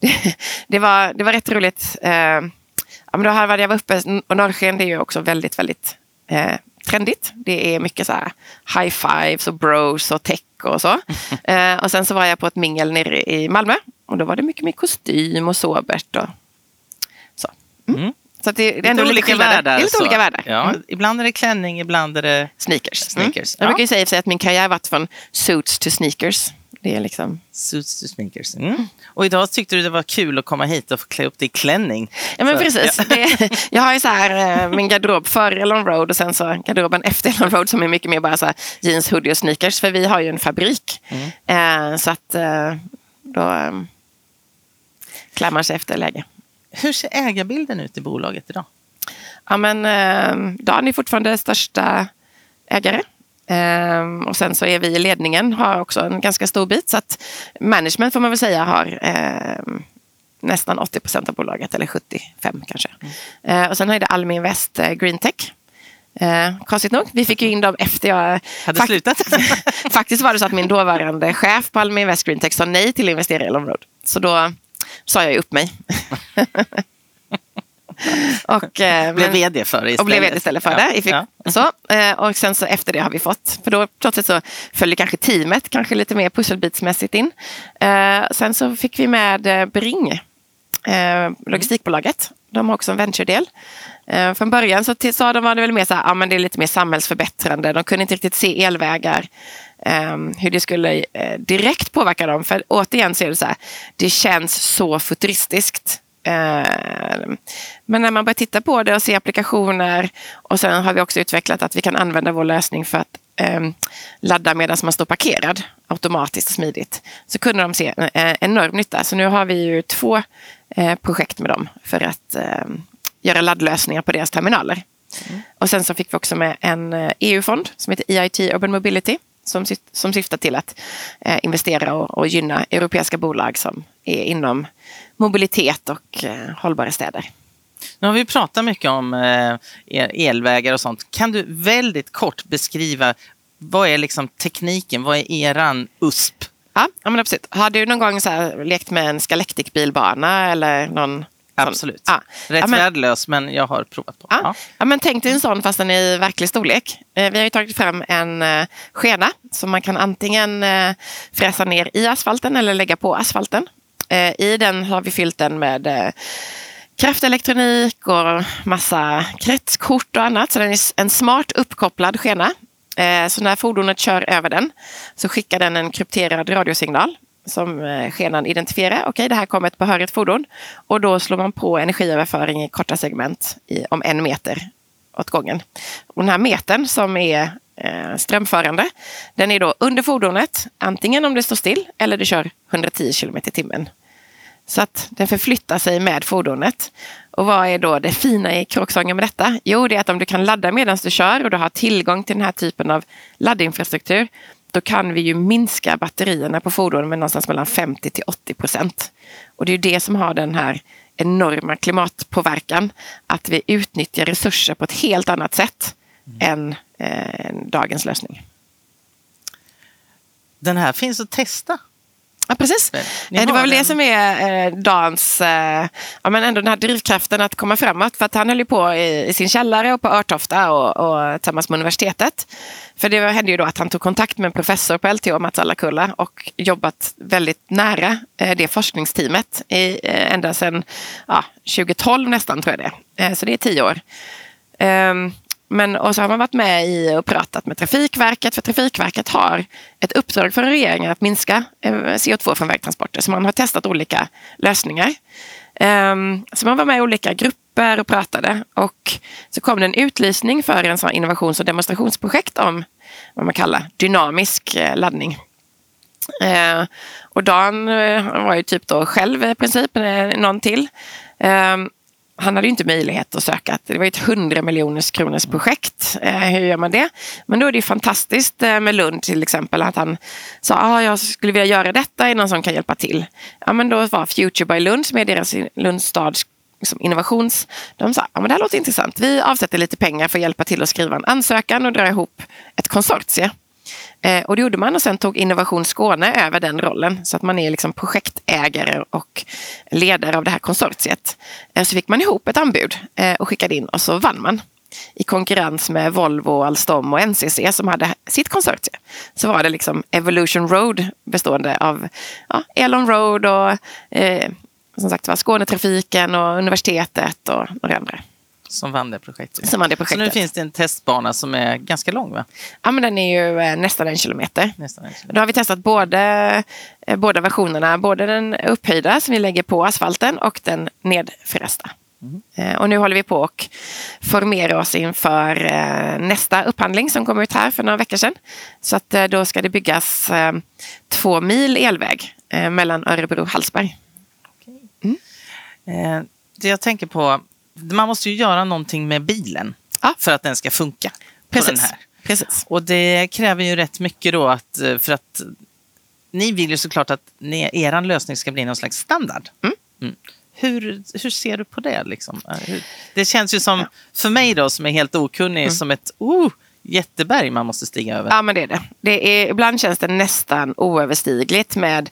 det, var, det var rätt roligt. Eh, ja, men då här var jag var uppe och Norrsken det är ju också väldigt, väldigt eh, trendigt. Det är mycket så här high fives och bros och tech och så. Eh, och sen så var jag på ett mingel nere i Malmö och då var det mycket mer kostym och sobert och så. Mm. Mm. Så det, det är ändå olika världar. Det är lite olika världar. Ja, mm. Ibland är det klänning, ibland är det sneakers. sneakers. Mm. Jag brukar ju säga att min karriär varit från suits to sneakers. Det är liksom... Suits to sneakers. Mm. Och idag tyckte du det var kul att komma hit och få klä upp dig i klänning. Ja men så, precis. Ja. Det, jag har ju så här eh, min garderob före Elon Road och sen så garderoben efter Elon Road som är mycket mer bara så jeans, hoodie och sneakers. För vi har ju en fabrik. Mm. Eh, så att eh, då eh, klär man sig efter läge. Hur ser ägarbilden ut i bolaget idag? Ja men eh, Dan är fortfarande största ägare. Um, och sen så är vi i ledningen, har också en ganska stor bit. Så att management får man väl säga har um, nästan 80 procent av bolaget, eller 75 kanske. Mm. Uh, och sen har det Almi Invest uh, Green Tech. Uh, konstigt nog, vi fick ju in dem efter jag... Hade slutat? faktiskt var det så att min dåvarande chef på Almi Invest Green Tech sa nej till att investera i Road. Så då sa jag upp mig. och, eh, blev vd för det istället. Och blev vd istället för det. Ja. Så, eh, och sen så efter det har vi fått, för då plötsligt så följde kanske teamet kanske lite mer pusselbitsmässigt in. Eh, sen så fick vi med Bring, logistikbolaget. De har också en venture-del. Från början så sa de var det väl mer så här, ja men det är lite mer samhällsförbättrande. De kunde inte riktigt se elvägar, hur det skulle direkt påverka dem. För återigen så är det så här, det känns så futuristiskt Eh, men när man börjar titta på det och se applikationer och sen har vi också utvecklat att vi kan använda vår lösning för att ehm, ladda medan man står parkerad automatiskt och smidigt. Så kunde de se en enorm nytta. Så nu har vi ju två eh, projekt med dem för att ehm, göra laddlösningar på deras terminaler. Mm. Och sen så fick vi också med en EU-fond eh, e som heter EIT Urban Mobility som, som syftar till att investera och, och gynna europeiska bolag som är inom mobilitet och eh, hållbara städer. Nu har vi pratat mycket om eh, elvägar och sånt. Kan du väldigt kort beskriva vad är liksom tekniken? Vad är eran USP? Ja, men absolut. Har du någon gång så lekt med en Scalectic-bilbana eller någon Absolut. Ja. Rätt ja, men, värdelös, men jag har provat på. Ja. ja. men tänk dig en sån fast den är i verklig storlek. Eh, vi har tagit fram en skena som man kan antingen fräsa ner i asfalten eller lägga på asfalten. Eh, I den har vi fyllt den med eh, kraftelektronik och massa kretskort och annat. Så den är en smart uppkopplad skena. Eh, så när fordonet kör över den så skickar den en krypterad radiosignal som skenan identifierar. Okej, okay, det här kommer ett behörigt fordon. Och då slår man på energiöverföring i korta segment i, om en meter åt gången. Och den här metern som är eh, strömförande, den är då under fordonet, antingen om det står still eller du kör 110 km i timmen. Så att den förflyttar sig med fordonet. Och vad är då det fina i kråksången med detta? Jo, det är att om du kan ladda medan du kör och du har tillgång till den här typen av laddinfrastruktur, då kan vi ju minska batterierna på fordonen med någonstans mellan 50 till 80 procent. Och det är det som har den här enorma klimatpåverkan. Att vi utnyttjar resurser på ett helt annat sätt mm. än eh, dagens lösning. den här finns att testa. Ja, precis. Ni Eh, Det var väl det en- som är eh, Dans, eh, ja, men ändå den här drivkraften att komma framåt. För att han höll ju på i, i sin källare och på Örtofta och, och tillsammans med universitetet. För det hände ju då att han tog kontakt med en professor på LTH, Mats Allakulla, och jobbat väldigt nära eh, det forskningsteamet i, eh, ända sedan ja, 2012 nästan, tror jag det. Eh, så det är tio år. Men, och så har man varit med i och pratat med Trafikverket, för Trafikverket har ett uppdrag från regeringen att minska eh, CO2 från vägtransporter. Så man har testat olika lösningar. Ehm, så man var med i olika grupper och pratade. Och så kom det en utlysning för en sån här innovations och demonstrationsprojekt om vad man kallar dynamisk eh, laddning. Ehm, och Dan eh, var ju typ då själv i princip, någon till. Ehm, han hade ju inte möjlighet att söka. Det var ju ett 100 miljoners kronors projekt. Eh, hur gör man det? Men då är det ju fantastiskt eh, med Lund till exempel. Att han sa ah, jag skulle vilja göra detta, är någon som kan hjälpa till? Ja, men då var Future by Lund, som är deras Lunds stads liksom innovations... De sa ja, men det här låter intressant. Vi avsätter lite pengar för att hjälpa till att skriva en ansökan och dra ihop ett konsortie. Eh, och det gjorde man och sen tog Innovation Skåne över den rollen. Så att man är liksom projektägare och ledare av det här konsortiet. Eh, så fick man ihop ett anbud eh, och skickade in och så vann man. I konkurrens med Volvo, Alstom och NCC som hade sitt konsortium. Så var det liksom Evolution Road bestående av ja, Elon Road och eh, som sagt var Skånetrafiken och universitetet och några andra. Som vann det projektet. Som vann det Så nu projektet. finns det en testbana som är ganska lång va? Ja, men den är ju eh, nästan en kilometer. Nästan en kilometer. Då har vi testat både, eh, båda versionerna, både den upphöjda som vi lägger på asfalten och den nedfrästa. Eh, Och nu håller vi på att formera oss inför nästa upphandling som kom ut här för några veckor sedan. Så att då ska det byggas två mil elväg mellan Örebro och Hallsberg. Eh, det jag tänker på, man måste ju göra någonting med bilen Ja. för att den ska funka. Precis. här. Precis. Och det kräver ju rätt mycket då att, eh, för att ni vill ju såklart att ni, eran lösning ska bli någon slags standard. Mm. Mm. Hur, hur ser du på det? Liksom? Eh, Det känns ju som, för mig då som är helt okunnig, Mm. som ett oh, jätteberg man måste stiga över. Ja, men det är det. det är, ibland känns det nästan oöverstigligt med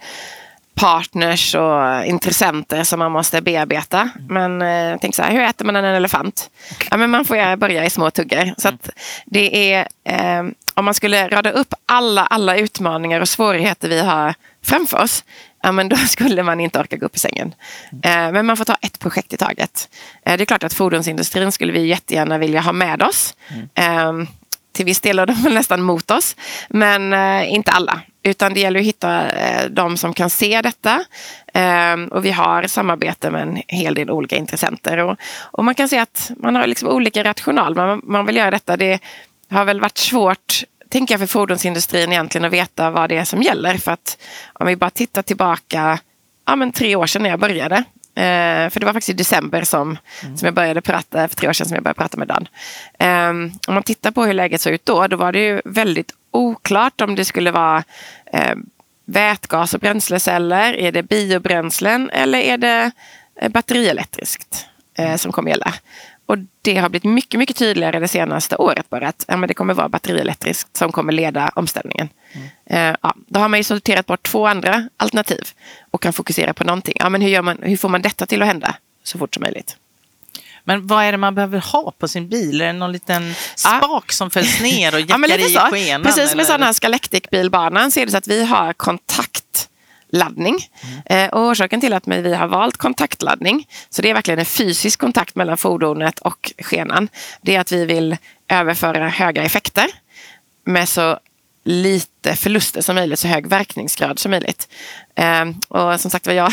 partners och intressenter som man måste bearbeta. Men eh, tänk så här, hur äter man en elefant? Ja, men man får börja i små tuggar. Så att det är, eh, om man skulle rada upp alla, alla utmaningar och svårigheter vi har framför oss, ja, men då skulle man inte orka gå upp i sängen. Eh, men man får ta ett projekt i taget. Eh, det är klart att fordonsindustrin skulle vi jättegärna vilja ha med oss. Eh, till viss del är de nästan mot oss, men eh, inte alla. Utan det gäller att hitta eh, de som kan se detta. Eh, och vi har samarbete med en hel del olika intressenter. Och, och man kan se att man har liksom olika rational. Man, man vill göra detta. Det har väl varit svårt, tänker jag, för fordonsindustrin egentligen att veta vad det är som gäller. För att om vi bara tittar tillbaka ja, men tre år sedan när jag började. Eh, för det var faktiskt i december som, som jag började prata, för tre år sedan som jag började prata med Dan. Eh, om man tittar på hur läget såg ut då, då var det ju väldigt oklart om det skulle vara eh, vätgas och bränsleceller, är det biobränslen eller är det eh, batterielektriskt eh, som kommer gälla. Och det har blivit mycket, mycket tydligare det senaste året bara att ja, men det kommer vara batterielektriskt som kommer leda omställningen. Eh, ja, då har man ju sorterat bort två andra alternativ och kan fokusera på någonting. Ja, men hur, gör man, hur får man detta till att hända så fort som möjligt? Men vad är det man behöver ha på sin bil? Är det någon liten spak som fälls ner och men lite i så. skenan? Precis eller? med sådana här Scalectic-bilbanan så är det så att vi har kontaktladdning. Eh, och orsaken till att vi har valt kontaktladdning, så det är verkligen en fysisk kontakt mellan fordonet och skenan, det är att vi vill överföra höga effekter med så lite förluster som möjligt, så hög verkningsgrad som möjligt. Eh, och som sagt var, jag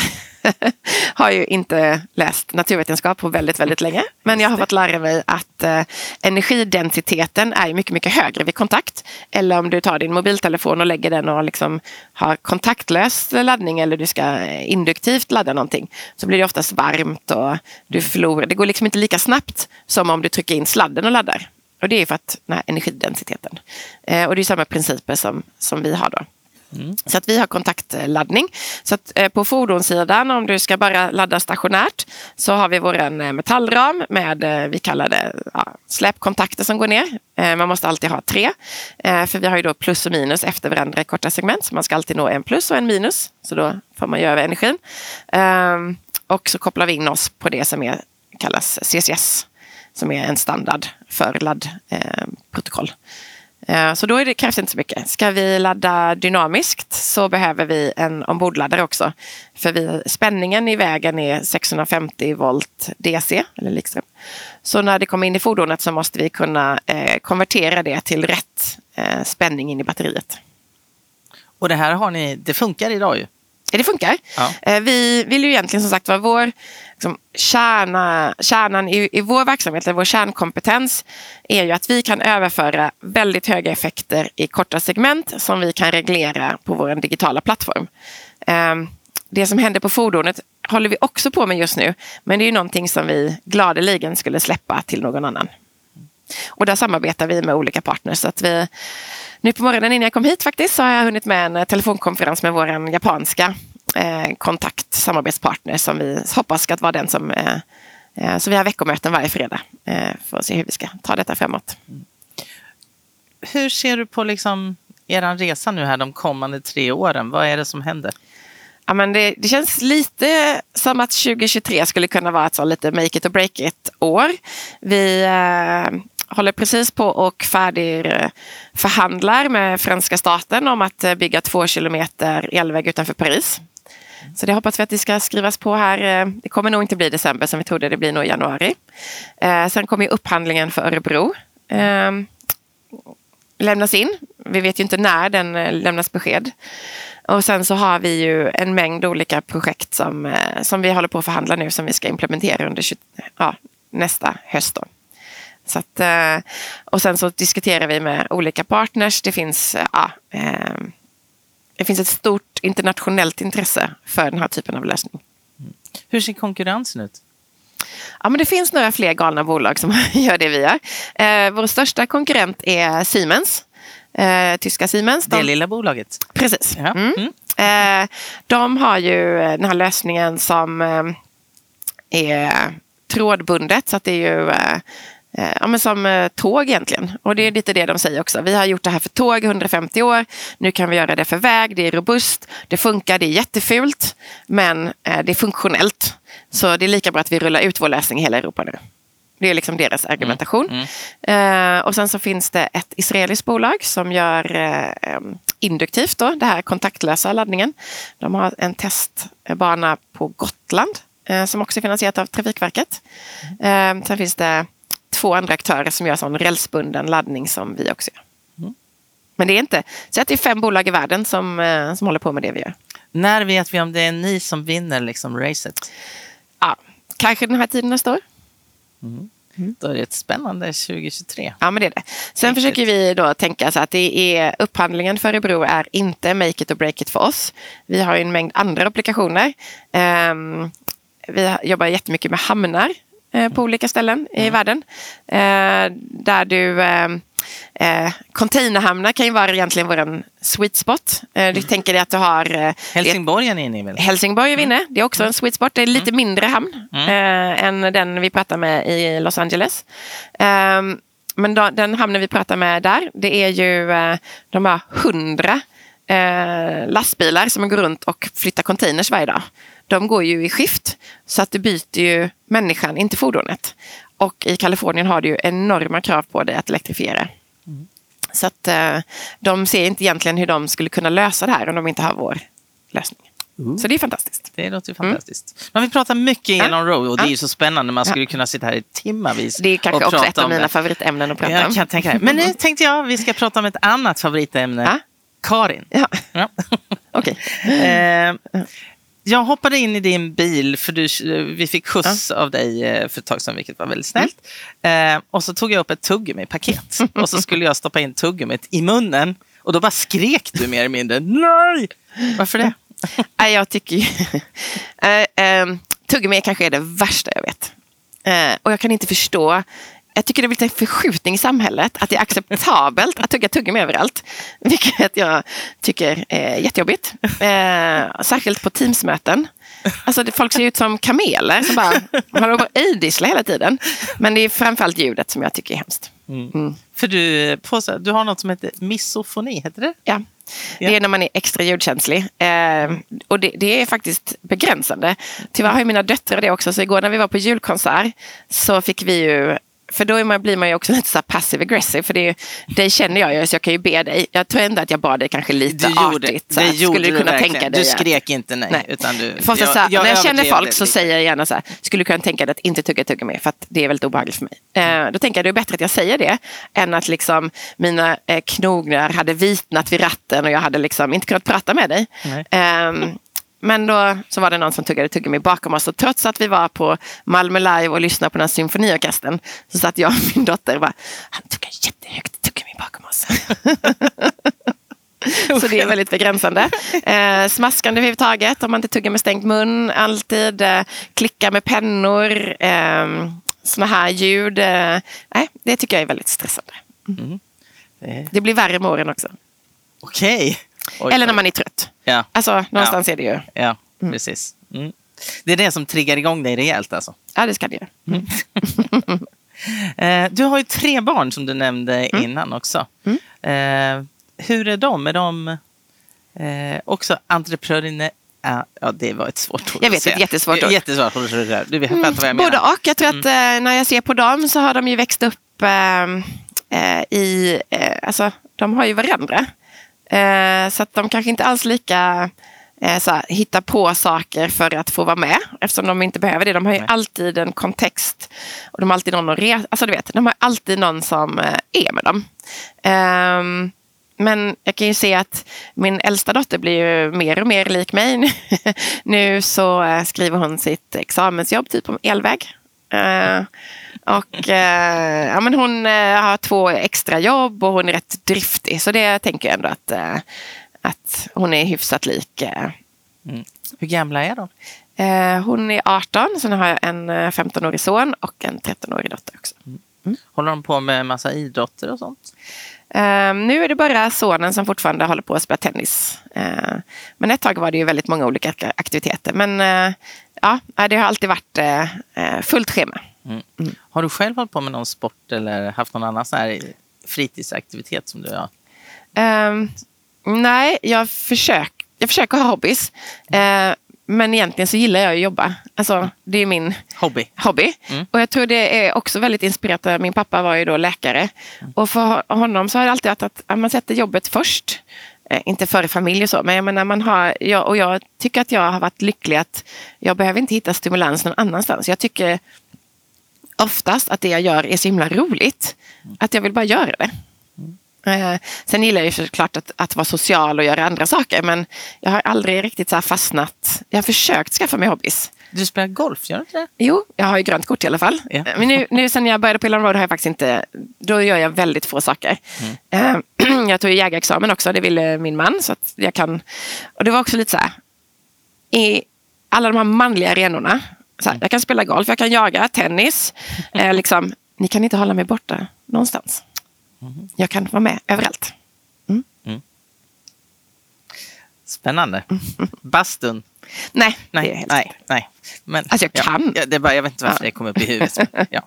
har ju inte läst naturvetenskap på väldigt, väldigt länge. Men jag har fått lära mig att eh, energidensiteten är mycket, mycket högre vid kontakt. Eller om du tar din mobiltelefon och lägger den och liksom har kontaktlös laddning eller du ska eh, induktivt ladda någonting. Så blir det oftast varmt och du förlorar. Det går liksom inte lika snabbt som om du trycker in sladden och laddar. Och det är för att den här energidensiteten. Eh, och det är samma principer som, som vi har då. Mm. Så att vi har kontaktladdning. Så att eh, på fordonssidan, om du ska bara ladda stationärt, så har vi vår eh, metallram med, eh, vi kallar det ja, släpkontakter som går ner. Eh, man måste alltid ha tre, eh, för vi har ju då plus och minus efter varandra i korta segment, så man ska alltid nå en plus och en minus, så då får man ju över energin. Ehm, och så kopplar vi in oss på det som är, kallas CCS, som är en standard för laddprotokoll. Eh, Eh, så då är det, krävs det inte så mycket. Ska vi ladda dynamiskt så behöver vi en ombordladdare också. För vi, spänningen i vägen är 650 volt DC, eller likström. Så när det kommer in i fordonet så måste vi kunna eh, konvertera det till rätt eh, spänning in i batteriet. Och det här har ni, det funkar idag ju. Det funkar. Ja. Eh, vi vill ju egentligen som sagt vara vår liksom, kärna, kärnan i, i vår verksamhet, eller vår kärnkompetens, är ju att vi kan överföra väldigt höga effekter i korta segment som vi kan reglera på vår digitala plattform. Ehm, det som händer på fordonet håller vi också på med just nu, men det är ju någonting som vi gladeligen skulle släppa till någon annan. Och där samarbetar vi med olika partners. Så att vi, nu på morgonen innan jag kom hit faktiskt så har jag hunnit med en telefonkonferens med vår japanska eh, kontakt, samarbetspartner som vi hoppas ska vara den som... Eh, eh, så vi har veckomöten varje fredag eh, för att se hur vi ska ta detta framåt. Hur ser du på liksom er resa nu här de kommande tre åren? Vad är det som händer? Ja, men det, det, känns lite som att 2023 skulle kunna vara ett så lite make it or break it år. Vi eh, håller precis på och färdig förhandlar med franska staten om att eh, bygga två kilometer elväg utanför Paris. Så det hoppas vi att det ska skrivas på här. Eh, det kommer nog inte bli december som vi trodde, det blir nog januari. Eh, sen kommer upphandlingen för Örebro ehm, lämnas in. Vi vet ju inte när den lämnas besked. Och sen så har vi ju en mängd olika projekt som, som vi håller på att förhandla nu som vi ska implementera under ja, nästa höst. Då. Så att, eh, och sen så diskuterar vi med olika partners. Det finns, ja, eh, det finns ett stort internationellt intresse för den här typen av lösning. Mm. Hur ser konkurrensen ut? Ja, men det finns några fler galna bolag som gör det vi gör. Eh, vår största konkurrent är Siemens. Eh, tyska Siemens. De... Det lilla bolaget? Precis. Ja. Mm. Mm. Eh, de har ju den här lösningen som eh, är trådbundet. Så att det är ju ja, men som eh, tåg egentligen. Och det är lite det de säger också. Vi har gjort det här för tåg 150 år. Nu kan vi göra det för väg. Det är robust. Det funkar. Det är jättefult. Men eh, det är funktionellt. Så det är lika bra att vi rullar ut vår lösning i hela Europa nu. Det är liksom deras mm. argumentation. Mm. Mm. och sen så finns det ett israeliskt bolag som gör induktivt då, det här kontaktlösa laddningen. De har en testbana på Gotland som också är finansierat av Trafikverket. Mm. sen finns det två andra aktörer som gör sån rälsbunden laddning som vi också gör. Mm. Men det är inte, så att det är fem bolag i världen som, eh, som håller på med det vi gör. När vet vi om det är ni som vinner liksom racet? Ja, kanske den här tiden nästa år. Mm. Mm. Då är det ett spännande 2023. Ja, men det är det. Sen Riktigt. försöker vi då tänka så att det är upphandlingen för Örebro är inte make it or break it för oss. Vi har en mängd andra applikationer. Um, vi jobbar jättemycket med hamnar på olika ställen i mm. världen. Eh, där du eh, Eh, containerhamnar kan ju vara egentligen vår sweet spot. Eh, du mm. tänker dig att du har... Eh, Helsingborg är inne väl? Helsingborg är vi inne. Mm. Det är också en sweet spot. Det är lite mm. mindre hamn eh, än den vi pratar med i Los Angeles. Eh, men då, den hamnen vi pratar med där, det är ju eh, de har hundra eh, lastbilar som går runt och flyttar containers varje dag de går ju i skift. Så att det byter ju människan, inte fordonet. Och i Kalifornien har du ju enorma krav på dig att elektrifiera. Mm. Så att eh, de ser inte egentligen hur de skulle kunna lösa det här om de inte har vår lösning. Uh. Så det är fantastiskt. Det låter fantastiskt. Mm. Men vi pratar mycket ja. Elon Road och det är ju så spännande. Man skulle ja. kunna sitta här i timmavis Det är kanske också ett av mina det. favoritämnen att prata om. Jag kan tänka det. Men nu tänkte jag att vi ska prata om ett annat favoritämne. Ja. Karin. Ja. ja. Okay. eh, jag hoppade in i din bil för du, vi fick skjuts ja. av dig eh, för ett tag sedan, vilket var väldigt snällt. Mm. Eh, och så tog jag upp ett tuggummi-paket och så skulle jag stoppa in tuggummit i munnen. Och då bara skrek du mer eller mindre nej! Varför det? Nej, jag tycker ju... äh, äh, tuggummi kanske är det värsta jag vet. Äh, och jag kan inte förstå jag tycker det blir en förskjutning i samhället. Att det är acceptabelt att tugga tuggummi överallt. Vilket jag tycker är jättejobbigt. Eh, särskilt på Teamsmöten. Alltså folk ser ut som kameler som bara på att idissla hela tiden. Men det är framförallt ljudet som jag tycker är hemskt. Mm. För du, på, du har något som heter misofoni, heter det? Ja. Det är när man är extra ljudkänslig. Eh, och det, det, är faktiskt begränsande. Tyvärr har ju mina döttrar det också. Så igår när vi var på julkonsert så fick vi ju för då man, blir man ju också lite så passive aggressive. För det, det känner jag ju, så jag kan ju be dig. Jag tror ändå att jag bad dig kanske lite du gjorde, artigt. Så det gjorde skulle du kunna verkligen. tänka dig Du skrek inte nej. nej. Utan du, jag, jag, jag, när jag känner folk så säger jag gärna så här, skulle du kunna tänka dig att inte tugga tuggummi för att det är väldigt obehagligt för mig. Eh, då tänker jag det är bättre att jag säger det än att liksom mina eh, knogar hade vitnat vid ratten och jag hade liksom inte kunnat prata med dig. Eh, men då så var det någon som tuggade tuggummi bakom oss och trots att vi var på Malmö Live och lyssnade på den här symfoniorkestern så satt jag och min dotter och bara, han tuggar jättehögt tuggummi bakom oss. Så det är väldigt begränsande. Eh, smaskande överhuvudtaget om man inte tuggar med stängd mun. Alltid eh, klicka med pennor. Eh, såna här ljud. Eh, det tycker jag är väldigt stressande. Mm. Det blir värre med åren också. Okej. Okay. Eller när man är trött. Ja. Alltså, någonstans ja. är det ju. Ja, mm. precis. Mm. Det är det som triggar igång dig rejält alltså? Ja, det ska det göra. Mm. du har ju tre barn som du nämnde Mm. innan också. Eh, hur är de? Är de eh, också entreprenörer? Ja, det var ett svårt ord Jag vet, det är ett jättesvårt ord. Jättesvårt ord. Du vet mm. vad jag. Både och. Jag tror att mm. när jag ser på dem så har de ju växt upp eh, i... Eh, alltså, de har ju varandra. Eh, så att de kanske inte alls lika eh, så här, hitta på saker för att få vara med. Eftersom de inte behöver det. De har ju Nej. alltid en kontext. Och de har alltid någon att resa. Alltså du vet, de har alltid någon som eh, är med dem. Um, men jag kan ju se att min äldsta dotter blir ju mer och mer lik mig. nu så uh, skriver hon sitt examensjobb typ om elväg. Uh, och uh, ja, men hon har två extra jobb och hon är rätt driftig. Så det tänker jag ändå att, att hon är hyfsat lik. Mm. Hur gamla är de? hon är 18, sen har jag en 15-årig son och en 13-årig dotter också. Mm. Håller de på med massa idrotter och sånt? Nu är det bara sonen som fortfarande håller på att spela tennis. Men ett tag var det ju väldigt många olika aktiviteter. Men ja, det har alltid varit fullt schema. Mm. Mm. Har du själv hållit på med någon sport eller haft någon annan sån här fritidsaktivitet som du har? Ehm, nej, jag, försök, jag försöker ha hobbys. Men egentligen så gillar jag att jobba. Alltså, det är min hobby. hobby. Mm. Och jag tror det är också väldigt inspirerat. Min pappa var ju då läkare. Och för honom så har det alltid varit att, att man sätter jobbet först. Eh, inte före familj och så, men jag menar man har, jag, och jag tycker att jag har varit lycklig att jag behöver inte hitta stimulans någon annanstans. Jag tycker oftast att det jag gör är så himla roligt. Att jag vill bara göra det. Eh, sen gillar jag ju såklart att, att vara social och göra andra saker men jag har aldrig riktigt så fastnat. Jag har försökt skaffa mig hobbys. Du spelar golf, gör du inte det? Jo, jag har ju grönt kort i alla fall. Ja. Men nu, nu sen jag började på Ilon Road har jag faktiskt inte, då gör jag väldigt få saker. Mm. Jag tog jägarexamen också, det ville min man. Så att jag kan, och det var också lite så här, i alla de här manliga arenorna, så här, jag kan spela golf, jag kan jaga, tennis, eh, liksom, ni kan inte hålla mig borta någonstans. Mm. Jag kan vara med överallt. Mm. Mm. Spännande. Bastun? Nej, nej, det är helt nej, nej. Men, alltså jag kan. Ja, det bara, jag vet inte varför ja. det kom upp i huvudet. ja.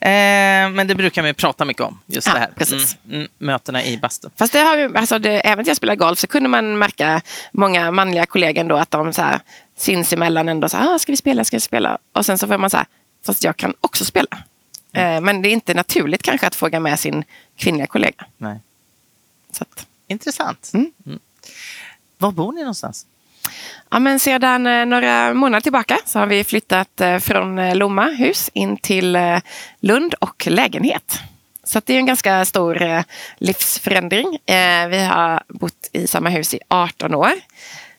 eh, men det brukar man ju prata mycket om, just ja, det här. Precis. Mm, mötena i bastun. Fast det har alltså det, även när jag spelar golf så kunde man märka många manliga kollegor då att de så här, sinsemellan ändå så här, ah, ska vi spela, ska vi spela? Och sen så får man så här, fast jag kan också spela. Mm. Men det är inte naturligt kanske att fråga med sin kvinnliga kollega. Nej. Så att, Intressant. Mm. Mm. Var bor ni någonstans? Ja, men sedan några månader tillbaka så har vi flyttat från Lomma hus in till Lund och lägenhet. Så det är en ganska stor livsförändring. Vi har bott i samma hus i 18 år.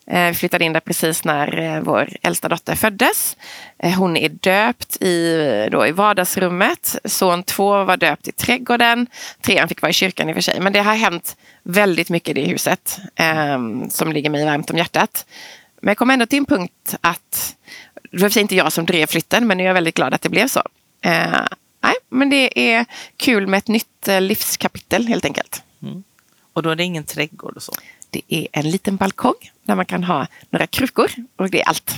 Vi flyttade in där precis när eh, vår äldsta dotter föddes. Eh, hon är döpt i, då i vardagsrummet. Son två var döpt i trädgården. Trean fick vara i kyrkan i och för sig. Men det har hänt väldigt mycket i det huset eh, som ligger mig varmt om hjärtat. Men jag kom ändå till en punkt att, det var inte jag som drev flytten, men jag är väldigt glad att det blev så. Eh, nej, men det är kul med ett nytt livskapitel helt enkelt. Mm. Och då är det ingen trädgård och så? Det är en liten balkong där man kan ha några krukor och det är allt.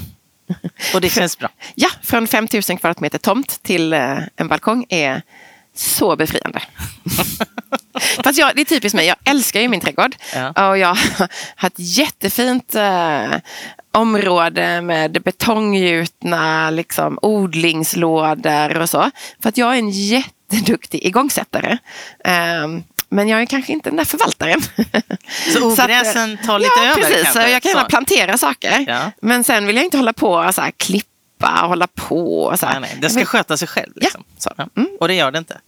Och det känns bra? Ja, från 5000 kvadratmeter tomt till eh, en balkong är så befriande. Fast jag, det är typiskt mig, jag älskar ju min trädgård. Ja. Och jag har ett jättefint eh, område med betonggjutna liksom, odlingslådor och så. För att jag är en jätteduktig igångsättare. Um, men jag är kanske inte den där förvaltaren. Så eh, ogräsen tar lite ja, över precis. kanske? Jag kan gärna plantera saker. Ja. Men sen vill jag inte hålla på och så här, klippa och hålla på. Och så här. Nej, nej. Det ska Jag sköta sig själv. Liksom. Ja, så. Ja. Mm. Och det gör det inte.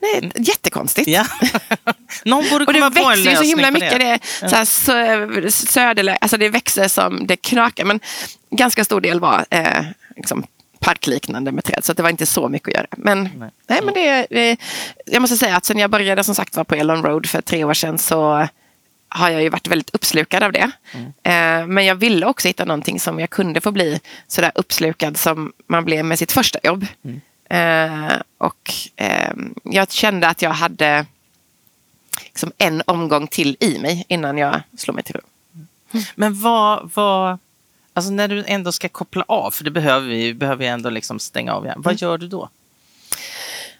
vill, nej, jättekonstigt. Ja. Någon borde Och det komma på en växer ju så lösning himla mycket. Det, så här, sö, söderlä, alltså det växer som det knakar. Men ganska stor del var eh, liksom parkliknande med träd. Så att det var inte så mycket att göra. Men, Nej. nej. men det, det, jag måste säga att sen jag började som sagt var på Elon Road för tre år sedan så har jag ju varit väldigt uppslukad av det. Eh, men jag ville också hitta någonting som jag kunde få bli sådär uppslukad som man blev med sitt första jobb. Eh, och eh, jag kände att jag hade liksom en omgång till i mig innan jag slog mig till ro. Men vad, vad, alltså när du ändå ska koppla av, för det behöver vi, vi behöver ju ändå liksom stänga av igen. Mm. Vad gör du då?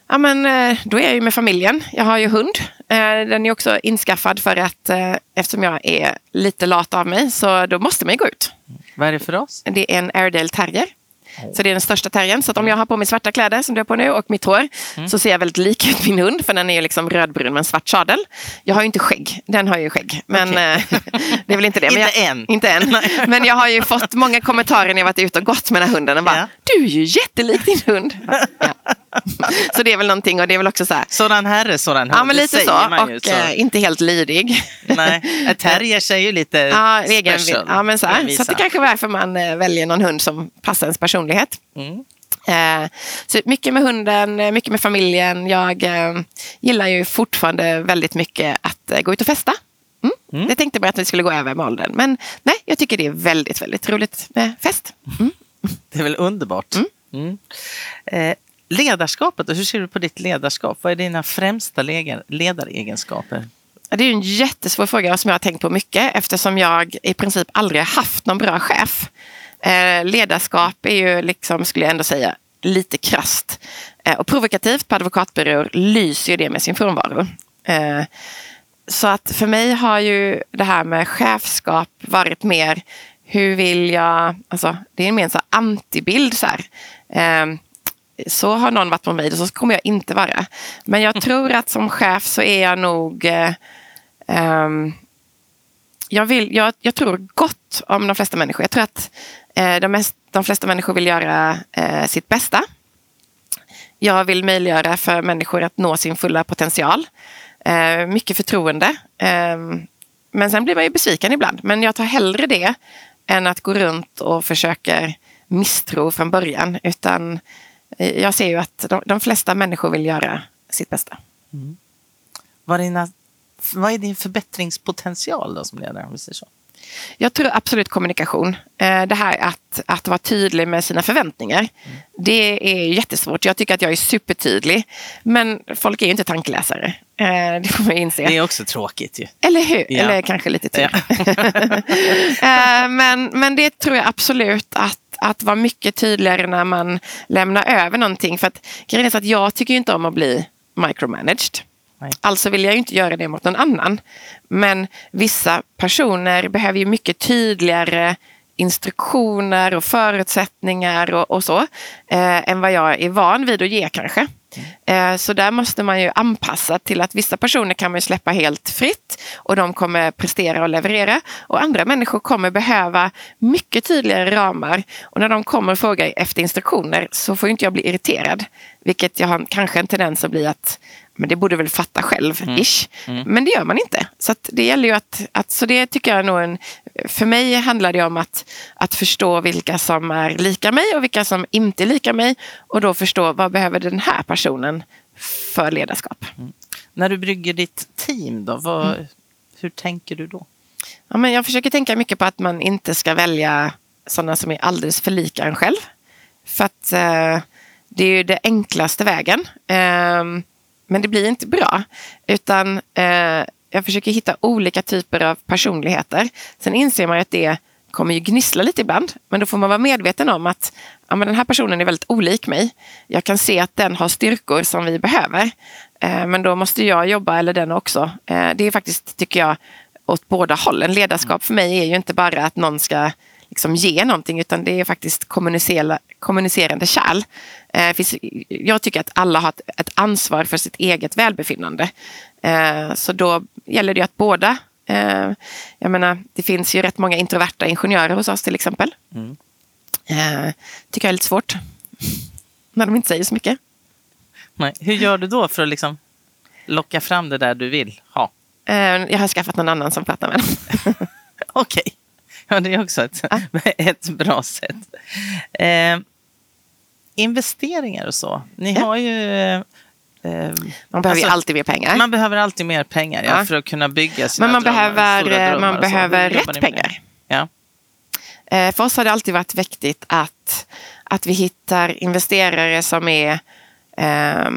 Ja, men, eh, då är jag ju med familjen. Jag har ju hund. Eh, Den är också inskaffad för att eh, eftersom jag är lite lat av mig så då måste man ju gå ut. Vad är det för oss? Det är en Airedale terrier. Så det är den största terriern. Så att om jag har på mig svarta kläder som du har på nu och mitt hår så ser jag väldigt lik ut min hund för den är ju liksom rödbrun med en svart sadel. Jag har ju inte skägg. Den har ju skägg. Men eh, det är väl inte det. Men Inte jag, än. Inte än. Men jag har ju fått många kommentarer när jag varit ute och gått med den här hunden. Och bara, Ja. Du är ju jättelik din hund. Ja. Så det är väl någonting och det är väl också så här. Sådan herre, sådan hund. Ja men lite så. man ju, Och eh, inte helt lydig. Nej, terriers är ju lite Ja, egen, special. ja, men så, här. så det kanske är varför man eh, väljer någon hund som passar ens personlighet. Mm. Eh, så mycket med hunden, eh, mycket med familjen. Jag gillar ju fortfarande väldigt mycket att gå ut och festa. Mm. Jag tänkte bara att vi skulle gå över med åldern. Men nej, jag tycker det är väldigt, väldigt roligt med fest. Mm. Det är väl underbart. Mm. Eh, ledarskapet, och hur ser du på ditt ledarskap? Vad är dina främsta ledaregenskaper? Det är en jättesvår fråga som jag har tänkt på mycket eftersom jag i princip aldrig har haft någon bra chef. Eh, ledarskap är ju, liksom, skulle jag ändå säga, lite krasst. Eh, och provokativt på advokatbyråer lyser ju det med sin frånvaro. Eh, så att för mig har ju det här med chefskap varit mer hur vill jag, alltså det är mer en så antibild så här. Eh, så har någon varit på mig och så kommer jag inte vara. Men jag tror att som chef så är jag nog eh, ehm, jag, vill, jag, jag tror gott om de flesta människor. Jag tror att eh, de, mest, de flesta människor vill göra eh, sitt bästa. Jag vill möjliggöra för människor att nå sin fulla potential. Eh, mycket förtroende. Eh, men sen blir man ju besviken ibland. Men jag tar hellre det än att gå runt och försöka misstro från början. Utan Eh, jag ser ju att de, de flesta människor vill göra sitt bästa. Mm. Vad är, dina, vad är din förbättringspotential då som ledare? Om vi säger så? Jag tror absolut kommunikation. Eh, Det här att, att vara tydlig med sina förväntningar. Det är jättesvårt. Jag tycker att jag är supertydlig. Men folk är ju inte tankeläsare. Eh, Det får man inse. Det är också tråkigt ju. Eller hur? Ja. Eller kanske lite tur. Ja. Eh, men, men det tror jag absolut att att vara mycket tydligare när man lämnar över någonting. För att grejen är så att jag tycker inte om att bli micromanaged. Nej. Alltså vill jag ju inte göra det mot någon annan. Men vissa personer behöver ju mycket tydligare instruktioner och förutsättningar och, och så. Eh, än vad jag är van vid att ge kanske. Eh, så där måste man ju anpassa till att vissa personer kan man ju släppa helt fritt och de kommer prestera och leverera. Och andra människor kommer behöva mycket tydligare ramar. Och när de kommer och frågar efter instruktioner så får inte jag bli irriterad. Vilket jag har kanske en tendens att bli att men det borde väl fatta själv, ish. Men det gör man inte. Så det gäller ju att, att, så det tycker jag nog en, för mig handlar det om att, att förstå vilka som är lika mig och vilka som inte är lika mig. Och då förstå vad behöver den här personen för ledarskap. När du brygger ditt team då, vad, Mm. hur tänker du då? Ja, men jag försöker tänka mycket på att man inte ska välja sådana som är alldeles för lika en själv. För att eh, det är ju det enklaste vägen. Eh, men det blir inte bra. Utan eh, jag försöker hitta olika typer av personligheter. Sen inser man ju att det kommer ju gnissla lite ibland. Men då får man vara medveten om att ja, men den här personen är väldigt olik mig. Jag kan se att den har styrkor som vi behöver. Eh, men då måste jag jobba, eller den också. Eh, det är faktiskt, tycker jag, åt båda hållen. Ledarskap för mig är ju inte bara att någon ska liksom ge någonting utan det är faktiskt kommunicera, kommunicerande kärl. Eh, jag tycker att alla har ett ansvar för sitt eget välbefinnande. Eh, så då gäller det att båda eh, jag menar, det finns ju rätt många introverta ingenjörer hos oss till exempel. Mm. tycker jag är lite svårt. När de inte säger så mycket. Nej. Hur gör du då för att liksom locka fram det där du vill ha? jag har skaffat någon annan som pratar med dem. Okej. Okay. Ja, det är också ett, ah. ett bra sätt. Eh, investeringar och så. Ni ja. har ju... Eh, man behöver alltså, alltid mer pengar. Man behöver alltid mer pengar ja, ja. för att kunna bygga sina Men man drömmar, behöver, man behöver rätt pengar. Ja. Eh, för oss har det alltid varit viktigt att, att vi hittar investerare som är eh,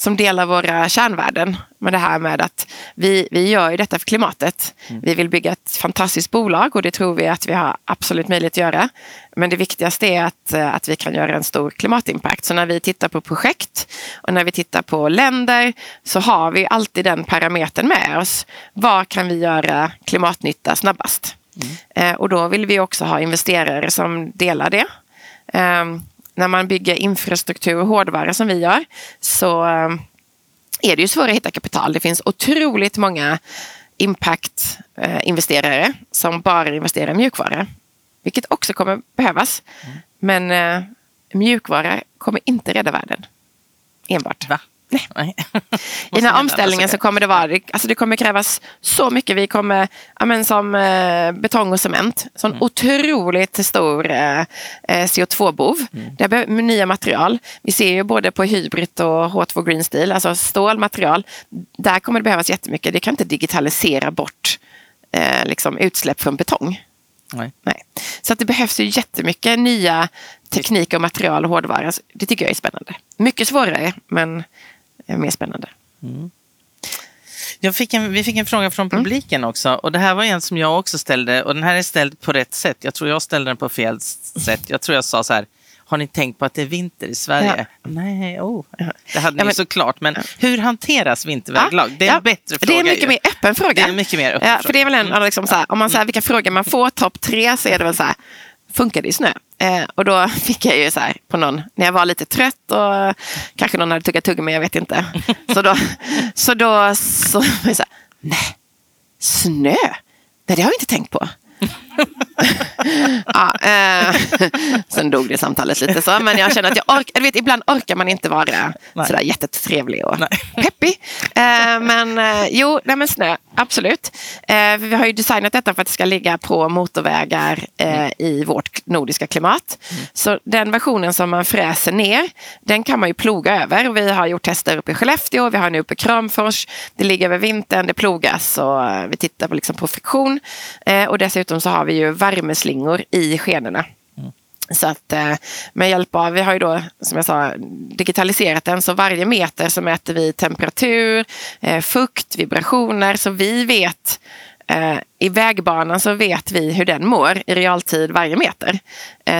som delar våra kärnvärden med det här med att vi, vi gör ju detta för klimatet. Mm. Vi vill bygga ett fantastiskt bolag och det tror vi att vi har absolut möjlighet att göra. Men det viktigaste är att, eh, att vi kan göra en stor klimatimpact. Så när vi tittar på projekt och när vi tittar på länder så har vi alltid den parametern med oss. Var kan vi göra klimatnytta snabbast? Mm. Eh, och då vill vi också ha investerare som delar det. Eh, när man bygger infrastruktur och hårdvara som vi gör så eh, är det ju svårare att hitta kapital. Det finns otroligt många impact-investerare som bara investerar i mjukvara. Vilket också kommer behövas. Mm. Men eh, mjukvara kommer inte rädda världen. Enbart. Va? Nej. I den här omställningen så kommer det vara, alltså det kommer krävas så mycket. Vi kommer, ja men som eh, betong och cement, sån mm. otroligt stor eh, eh CO2-bov. Mm. Det behöver nya material. Vi ser ju både på hybrid och H2 Green Steel, alltså stålmaterial. Där kommer det behövas jättemycket. Det kan inte digitalisera bort eh, liksom utsläpp från betong. Nej. Nej. Så att det behövs ju jättemycket nya teknik och material och hårdvara. Det tycker jag är spännande. Mycket svårare, men mer spännande. Mm. Jag fick en, vi fick en fråga från mm. publiken mm. också och det här var en som jag också ställde och den här är ställd på rätt sätt. Jag tror jag ställde den på fel sätt. Jag tror jag sa så här, har ni tänkt på att det är vinter i Sverige? Ja. Nej, oh. det hade ja, ni men, såklart. Men ja. hur hanteras vinterväglag? Det är en bättre fråga. Det är mycket ju. mer öppen fråga. Det är mycket mer öppen ja, för det är väl en, liksom, så här, om man säger vilka frågor man får, topp tre, så är det väl så här, funkar det i snö? Eh, och då fick jag ju så här på någon, när jag var lite trött och kanske någon hade tuggat tuggummi, jag vet inte. Så då, så då så, så här, nej, snö? Nej, det har vi inte tänkt på. ja, eh, sen dog det samtalet lite så, men jag känner att jag orkar, vet, ibland orkar man inte vara nej. sådär jättetrevlig och nej. peppig. Eh, men eh, jo, nej men snö, absolut. Eh, vi har ju designat detta för att det ska ligga på motorvägar mm. i vårt nordiska klimat. Mm. Så den versionen som man fräser ner, den kan man ju ploga över. Vi har gjort tester uppe i Skellefteå, vi har nu uppe i Kramfors. Det ligger över vintern, det plogas och vi tittar på, liksom på friktion. Eh, och dessutom så har vi ju värmeslingor i skenorna. Mm. Så att eh, med hjälp av, vi har ju då som jag sa digitaliserat den, så varje meter så mäter vi temperatur, eh, fukt, vibrationer, så vi vet i vägbanan så vet vi hur den mår i realtid varje meter.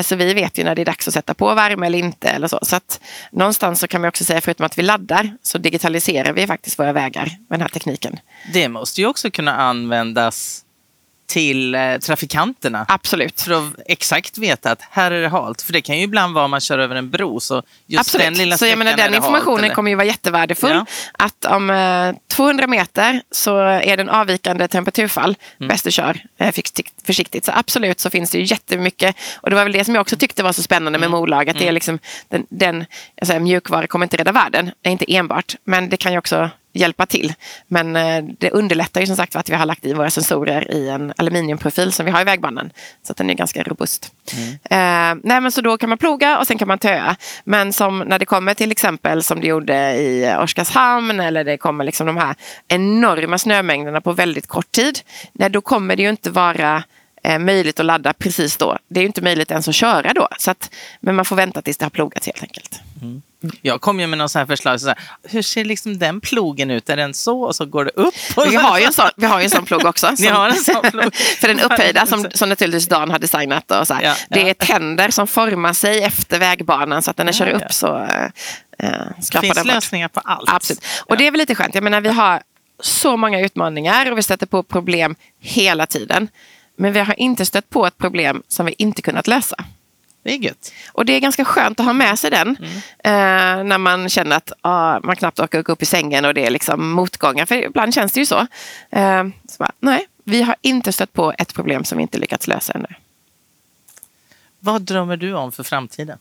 Så vi vet ju när det är dags att sätta på värme eller inte. Eller så. så att någonstans så kan man också säga, förutom att vi laddar, så digitaliserar vi faktiskt våra vägar med den här tekniken. Det måste ju också kunna användas till eh, trafikanterna. Absolut. För att exakt veta att här är det halt. För det kan ju ibland vara om man kör över en bro. Så just Absolut. den lilla så jag menar, den informationen halt, kommer ju vara jättevärdefull. Ja. Att om eh, 200 meter så är det en avvikande temperaturfall. Mm. Bäst du kör eh, försiktigt. Så absolut så finns det ju jättemycket. Och det var väl det som jag också tyckte var så spännande med mm. Molag. Att det är mm. liksom den, den jag mjukvara kommer inte rädda världen. Det är inte enbart. Men det kan ju också hjälpa till. Men eh, det underlättar ju som sagt att vi har lagt i våra sensorer i en aluminiumprofil som vi har i vägbanan. Så att den är ganska robust. Mm. Eh, nej, men så då kan man ploga och sen kan man töa. Men som när det kommer till exempel som det gjorde i Oskarshamn eller det kommer liksom de här enorma snömängderna på väldigt kort tid. Nej, då kommer det ju inte vara eh, möjligt att ladda precis då. Det är ju inte möjligt ens att köra då. Så att, men man får vänta tills det har plogats helt enkelt. Mm. Jag kom ju med någon sån här förslag. Så här, hur ser liksom den plogen ut? Är den så och så går det upp? Vi har ju en sån, vi har en sån plog också. Ni har en sån plog? för den upphöjda som, som naturligtvis Dan har designat. Och så ja, det är tänder som formar sig efter vägbanan så att när den kör upp ja. så äh, skrapar Det finns lösningar på allt. Absolut. Och det är väl lite skönt. Jag menar, vi har så många utmaningar och vi stöter på problem hela tiden. Men vi har inte stött på ett problem som vi inte kunnat lösa. Det är gött. Och det är ganska skönt att ha med sig den. Mm. Eh, när man känner att ah, man knappt orkar gå upp i sängen och det är liksom motgångar. För ibland känns det ju så. Eh, så bara, nej, vi har inte stött på ett problem som vi inte lyckats lösa ännu. Vad drömmer du om för framtiden?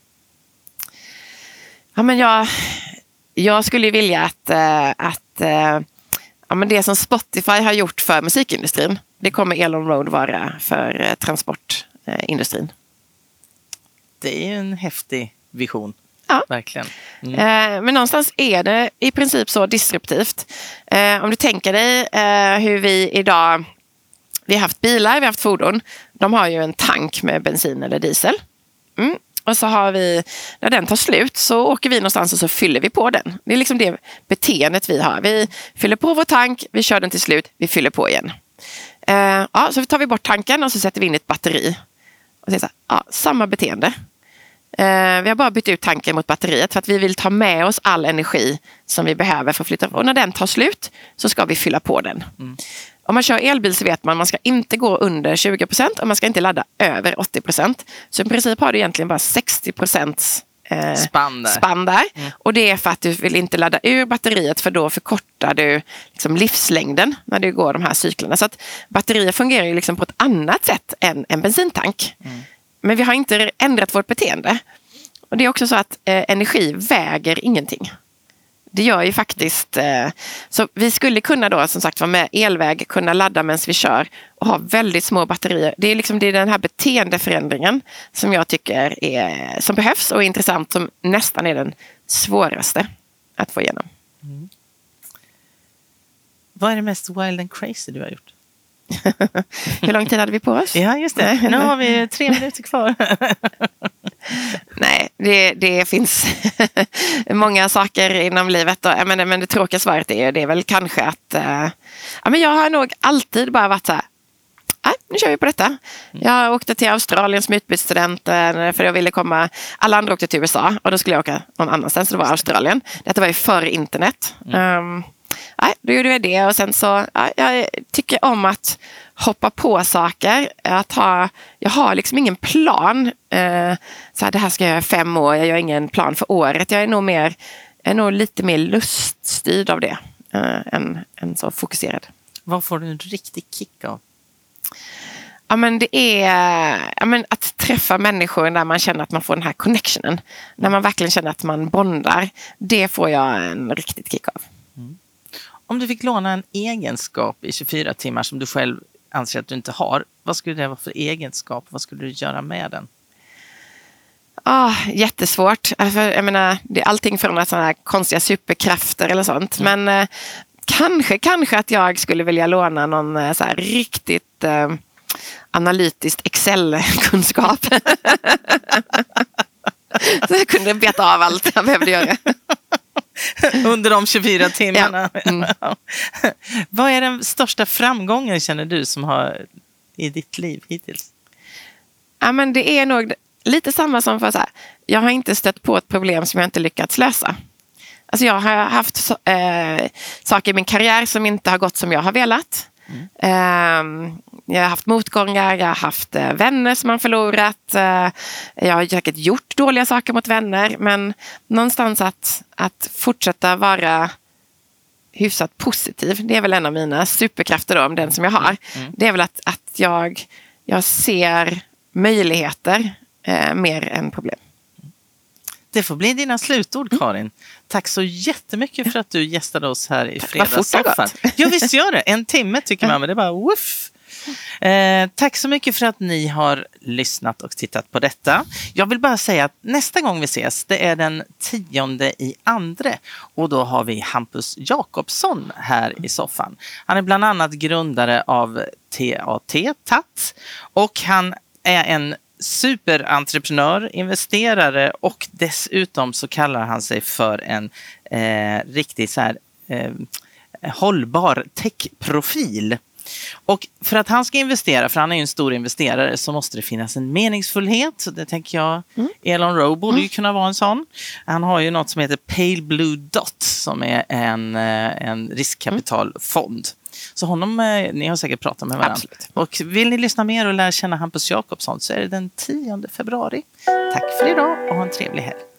Ja, men jag, jag skulle vilja att, äh, att äh, ja, men det som Spotify har gjort för musikindustrin, det kommer Elon Road vara för äh, transportindustrin. Det är ju en häftig vision. Ja. Verkligen. Mm. Eh, men någonstans är det i princip så disruptivt. Eh, om du tänker dig eh, hur vi idag, vi har haft bilar, vi har haft fordon. De har ju en tank med bensin eller diesel. Mm. Och så har vi, när den tar slut så åker vi någonstans och så fyller vi på den. Det är liksom det beteendet vi har. Vi fyller på vår tank, vi kör den till slut, vi fyller på igen. Eh, ja, så tar vi bort tanken och så sätter vi in ett batteri. Och så så här, ja, samma beteende. Eh, vi har bara bytt ut tanken mot batteriet för att vi vill ta med oss all energi som vi behöver för att flytta. Och när den tar slut så ska vi fylla på den. Mm. Om man kör elbil så vet man att man ska inte gå under 20 procent och man ska inte ladda över 80 procent. Så i princip har du egentligen bara 60 procents eh, spann där. Spann där. Mm. Och det är för att du vill inte ladda ur batteriet för då förkortar du liksom livslängden när du går de här cyklerna. Så att batterier fungerar ju liksom på ett annat sätt än en bensintank. Mm. Men vi har inte ändrat vårt beteende. Och det är också så att eh, energi väger ingenting. Det gör ju faktiskt... Eh, så vi skulle kunna då som sagt vara med elväg, kunna ladda medan vi kör och ha väldigt små batterier. Det är, liksom, det är den här beteendeförändringen som jag tycker är, som behövs och är intressant, som nästan är den svåraste att få igenom. Mm. Vad är det mest wild and crazy du har gjort? Hur lång tid hade vi på oss? Ja, just det. Nu har vi tre minuter kvar. Nej, det, det finns många saker inom livet. Och, men, men det tråkiga svaret är, det är väl kanske att uh, ja, men jag har nog alltid bara varit så här, Nej, nu kör vi på detta. Jag åkte till Australien som utbytesstudent för jag ville komma. Alla andra åkte till USA och då skulle jag åka någon annanstans. Så det var Australien. Detta var ju före internet. Mm. Um, nej, då gjorde vi det och sen så, ja, jag tycker om att hoppa på saker. Att ha, jag har liksom ingen plan. Eh, så här, det här ska jag göra fem år, jag gör ingen plan för året. Jag är nog, mer, är nog lite mer luststyrd av det eh, än, än så fokuserad. Vad får du en riktig kick av? Ja, men det är ja, men att träffa människor där man känner att man får den här connectionen. När man verkligen känner att man bondar. Det får jag en riktigt kick av. Om du fick låna en egenskap i 24 timmar som du själv anser att du inte har, vad skulle det vara för egenskap? Vad skulle du göra med den? Oh, jättesvårt. Alltså, jag menar, det är allting från sådana här konstiga superkrafter eller sånt. Mm. Men eh, kanske, kanske att jag skulle vilja låna någon eh, så här, riktigt eh, analytiskt Excel-kunskap. så jag kunde beta av allt jag behövde göra. Under de 24 timmarna. Ja. Mm. Vad är den största framgången känner du som har i ditt liv hittills? Ja, men det är nog lite samma som för så här. Jag har inte stött på ett problem som jag inte lyckats lösa. Alltså jag har haft äh, saker i min karriär som inte har gått som jag har velat. Mm. Uh, jag har haft motgångar, jag har haft uh, vänner som har förlorat. Uh, jag har säkert gjort dåliga saker mot vänner. Men någonstans att, att fortsätta vara hyfsat positiv. Det är väl en av mina superkrafter då, om den som jag har. Mm. Det är väl att, att jag, jag ser möjligheter eh, mer än problem. Det får bli dina slutord, Karin. Tack så jättemycket för att du gästade oss här i Fredagssoffan. Ja, visst gör det. En timme tycker man, men det är bara woof. Eh, tack så mycket för att ni har lyssnat och tittat på detta. Jag vill bara säga att nästa gång vi ses, det är den tionde i andre och då har vi Hampus Jakobsson här i soffan. Han är bland annat grundare av TAT, TAT och han är en superentreprenör, investerare och dessutom så kallar han sig för en eh, riktigt så här, eh, hållbar techprofil. Och för att han ska investera, för han är ju en stor investerare, så måste det finnas en meningsfullhet. Det tänker jag, mm. Elon Rowe borde mm. ju kunna vara en sån. Han har ju något som heter Pale Blue Dot som är en, eh, en riskkapitalfond. Så honom, eh, ni har säkert pratat med varandra. Absolut. Och vill ni lyssna mer och lära känna Hampus Jakobsson så är det den 10 februari. Tack för idag och ha en trevlig helg.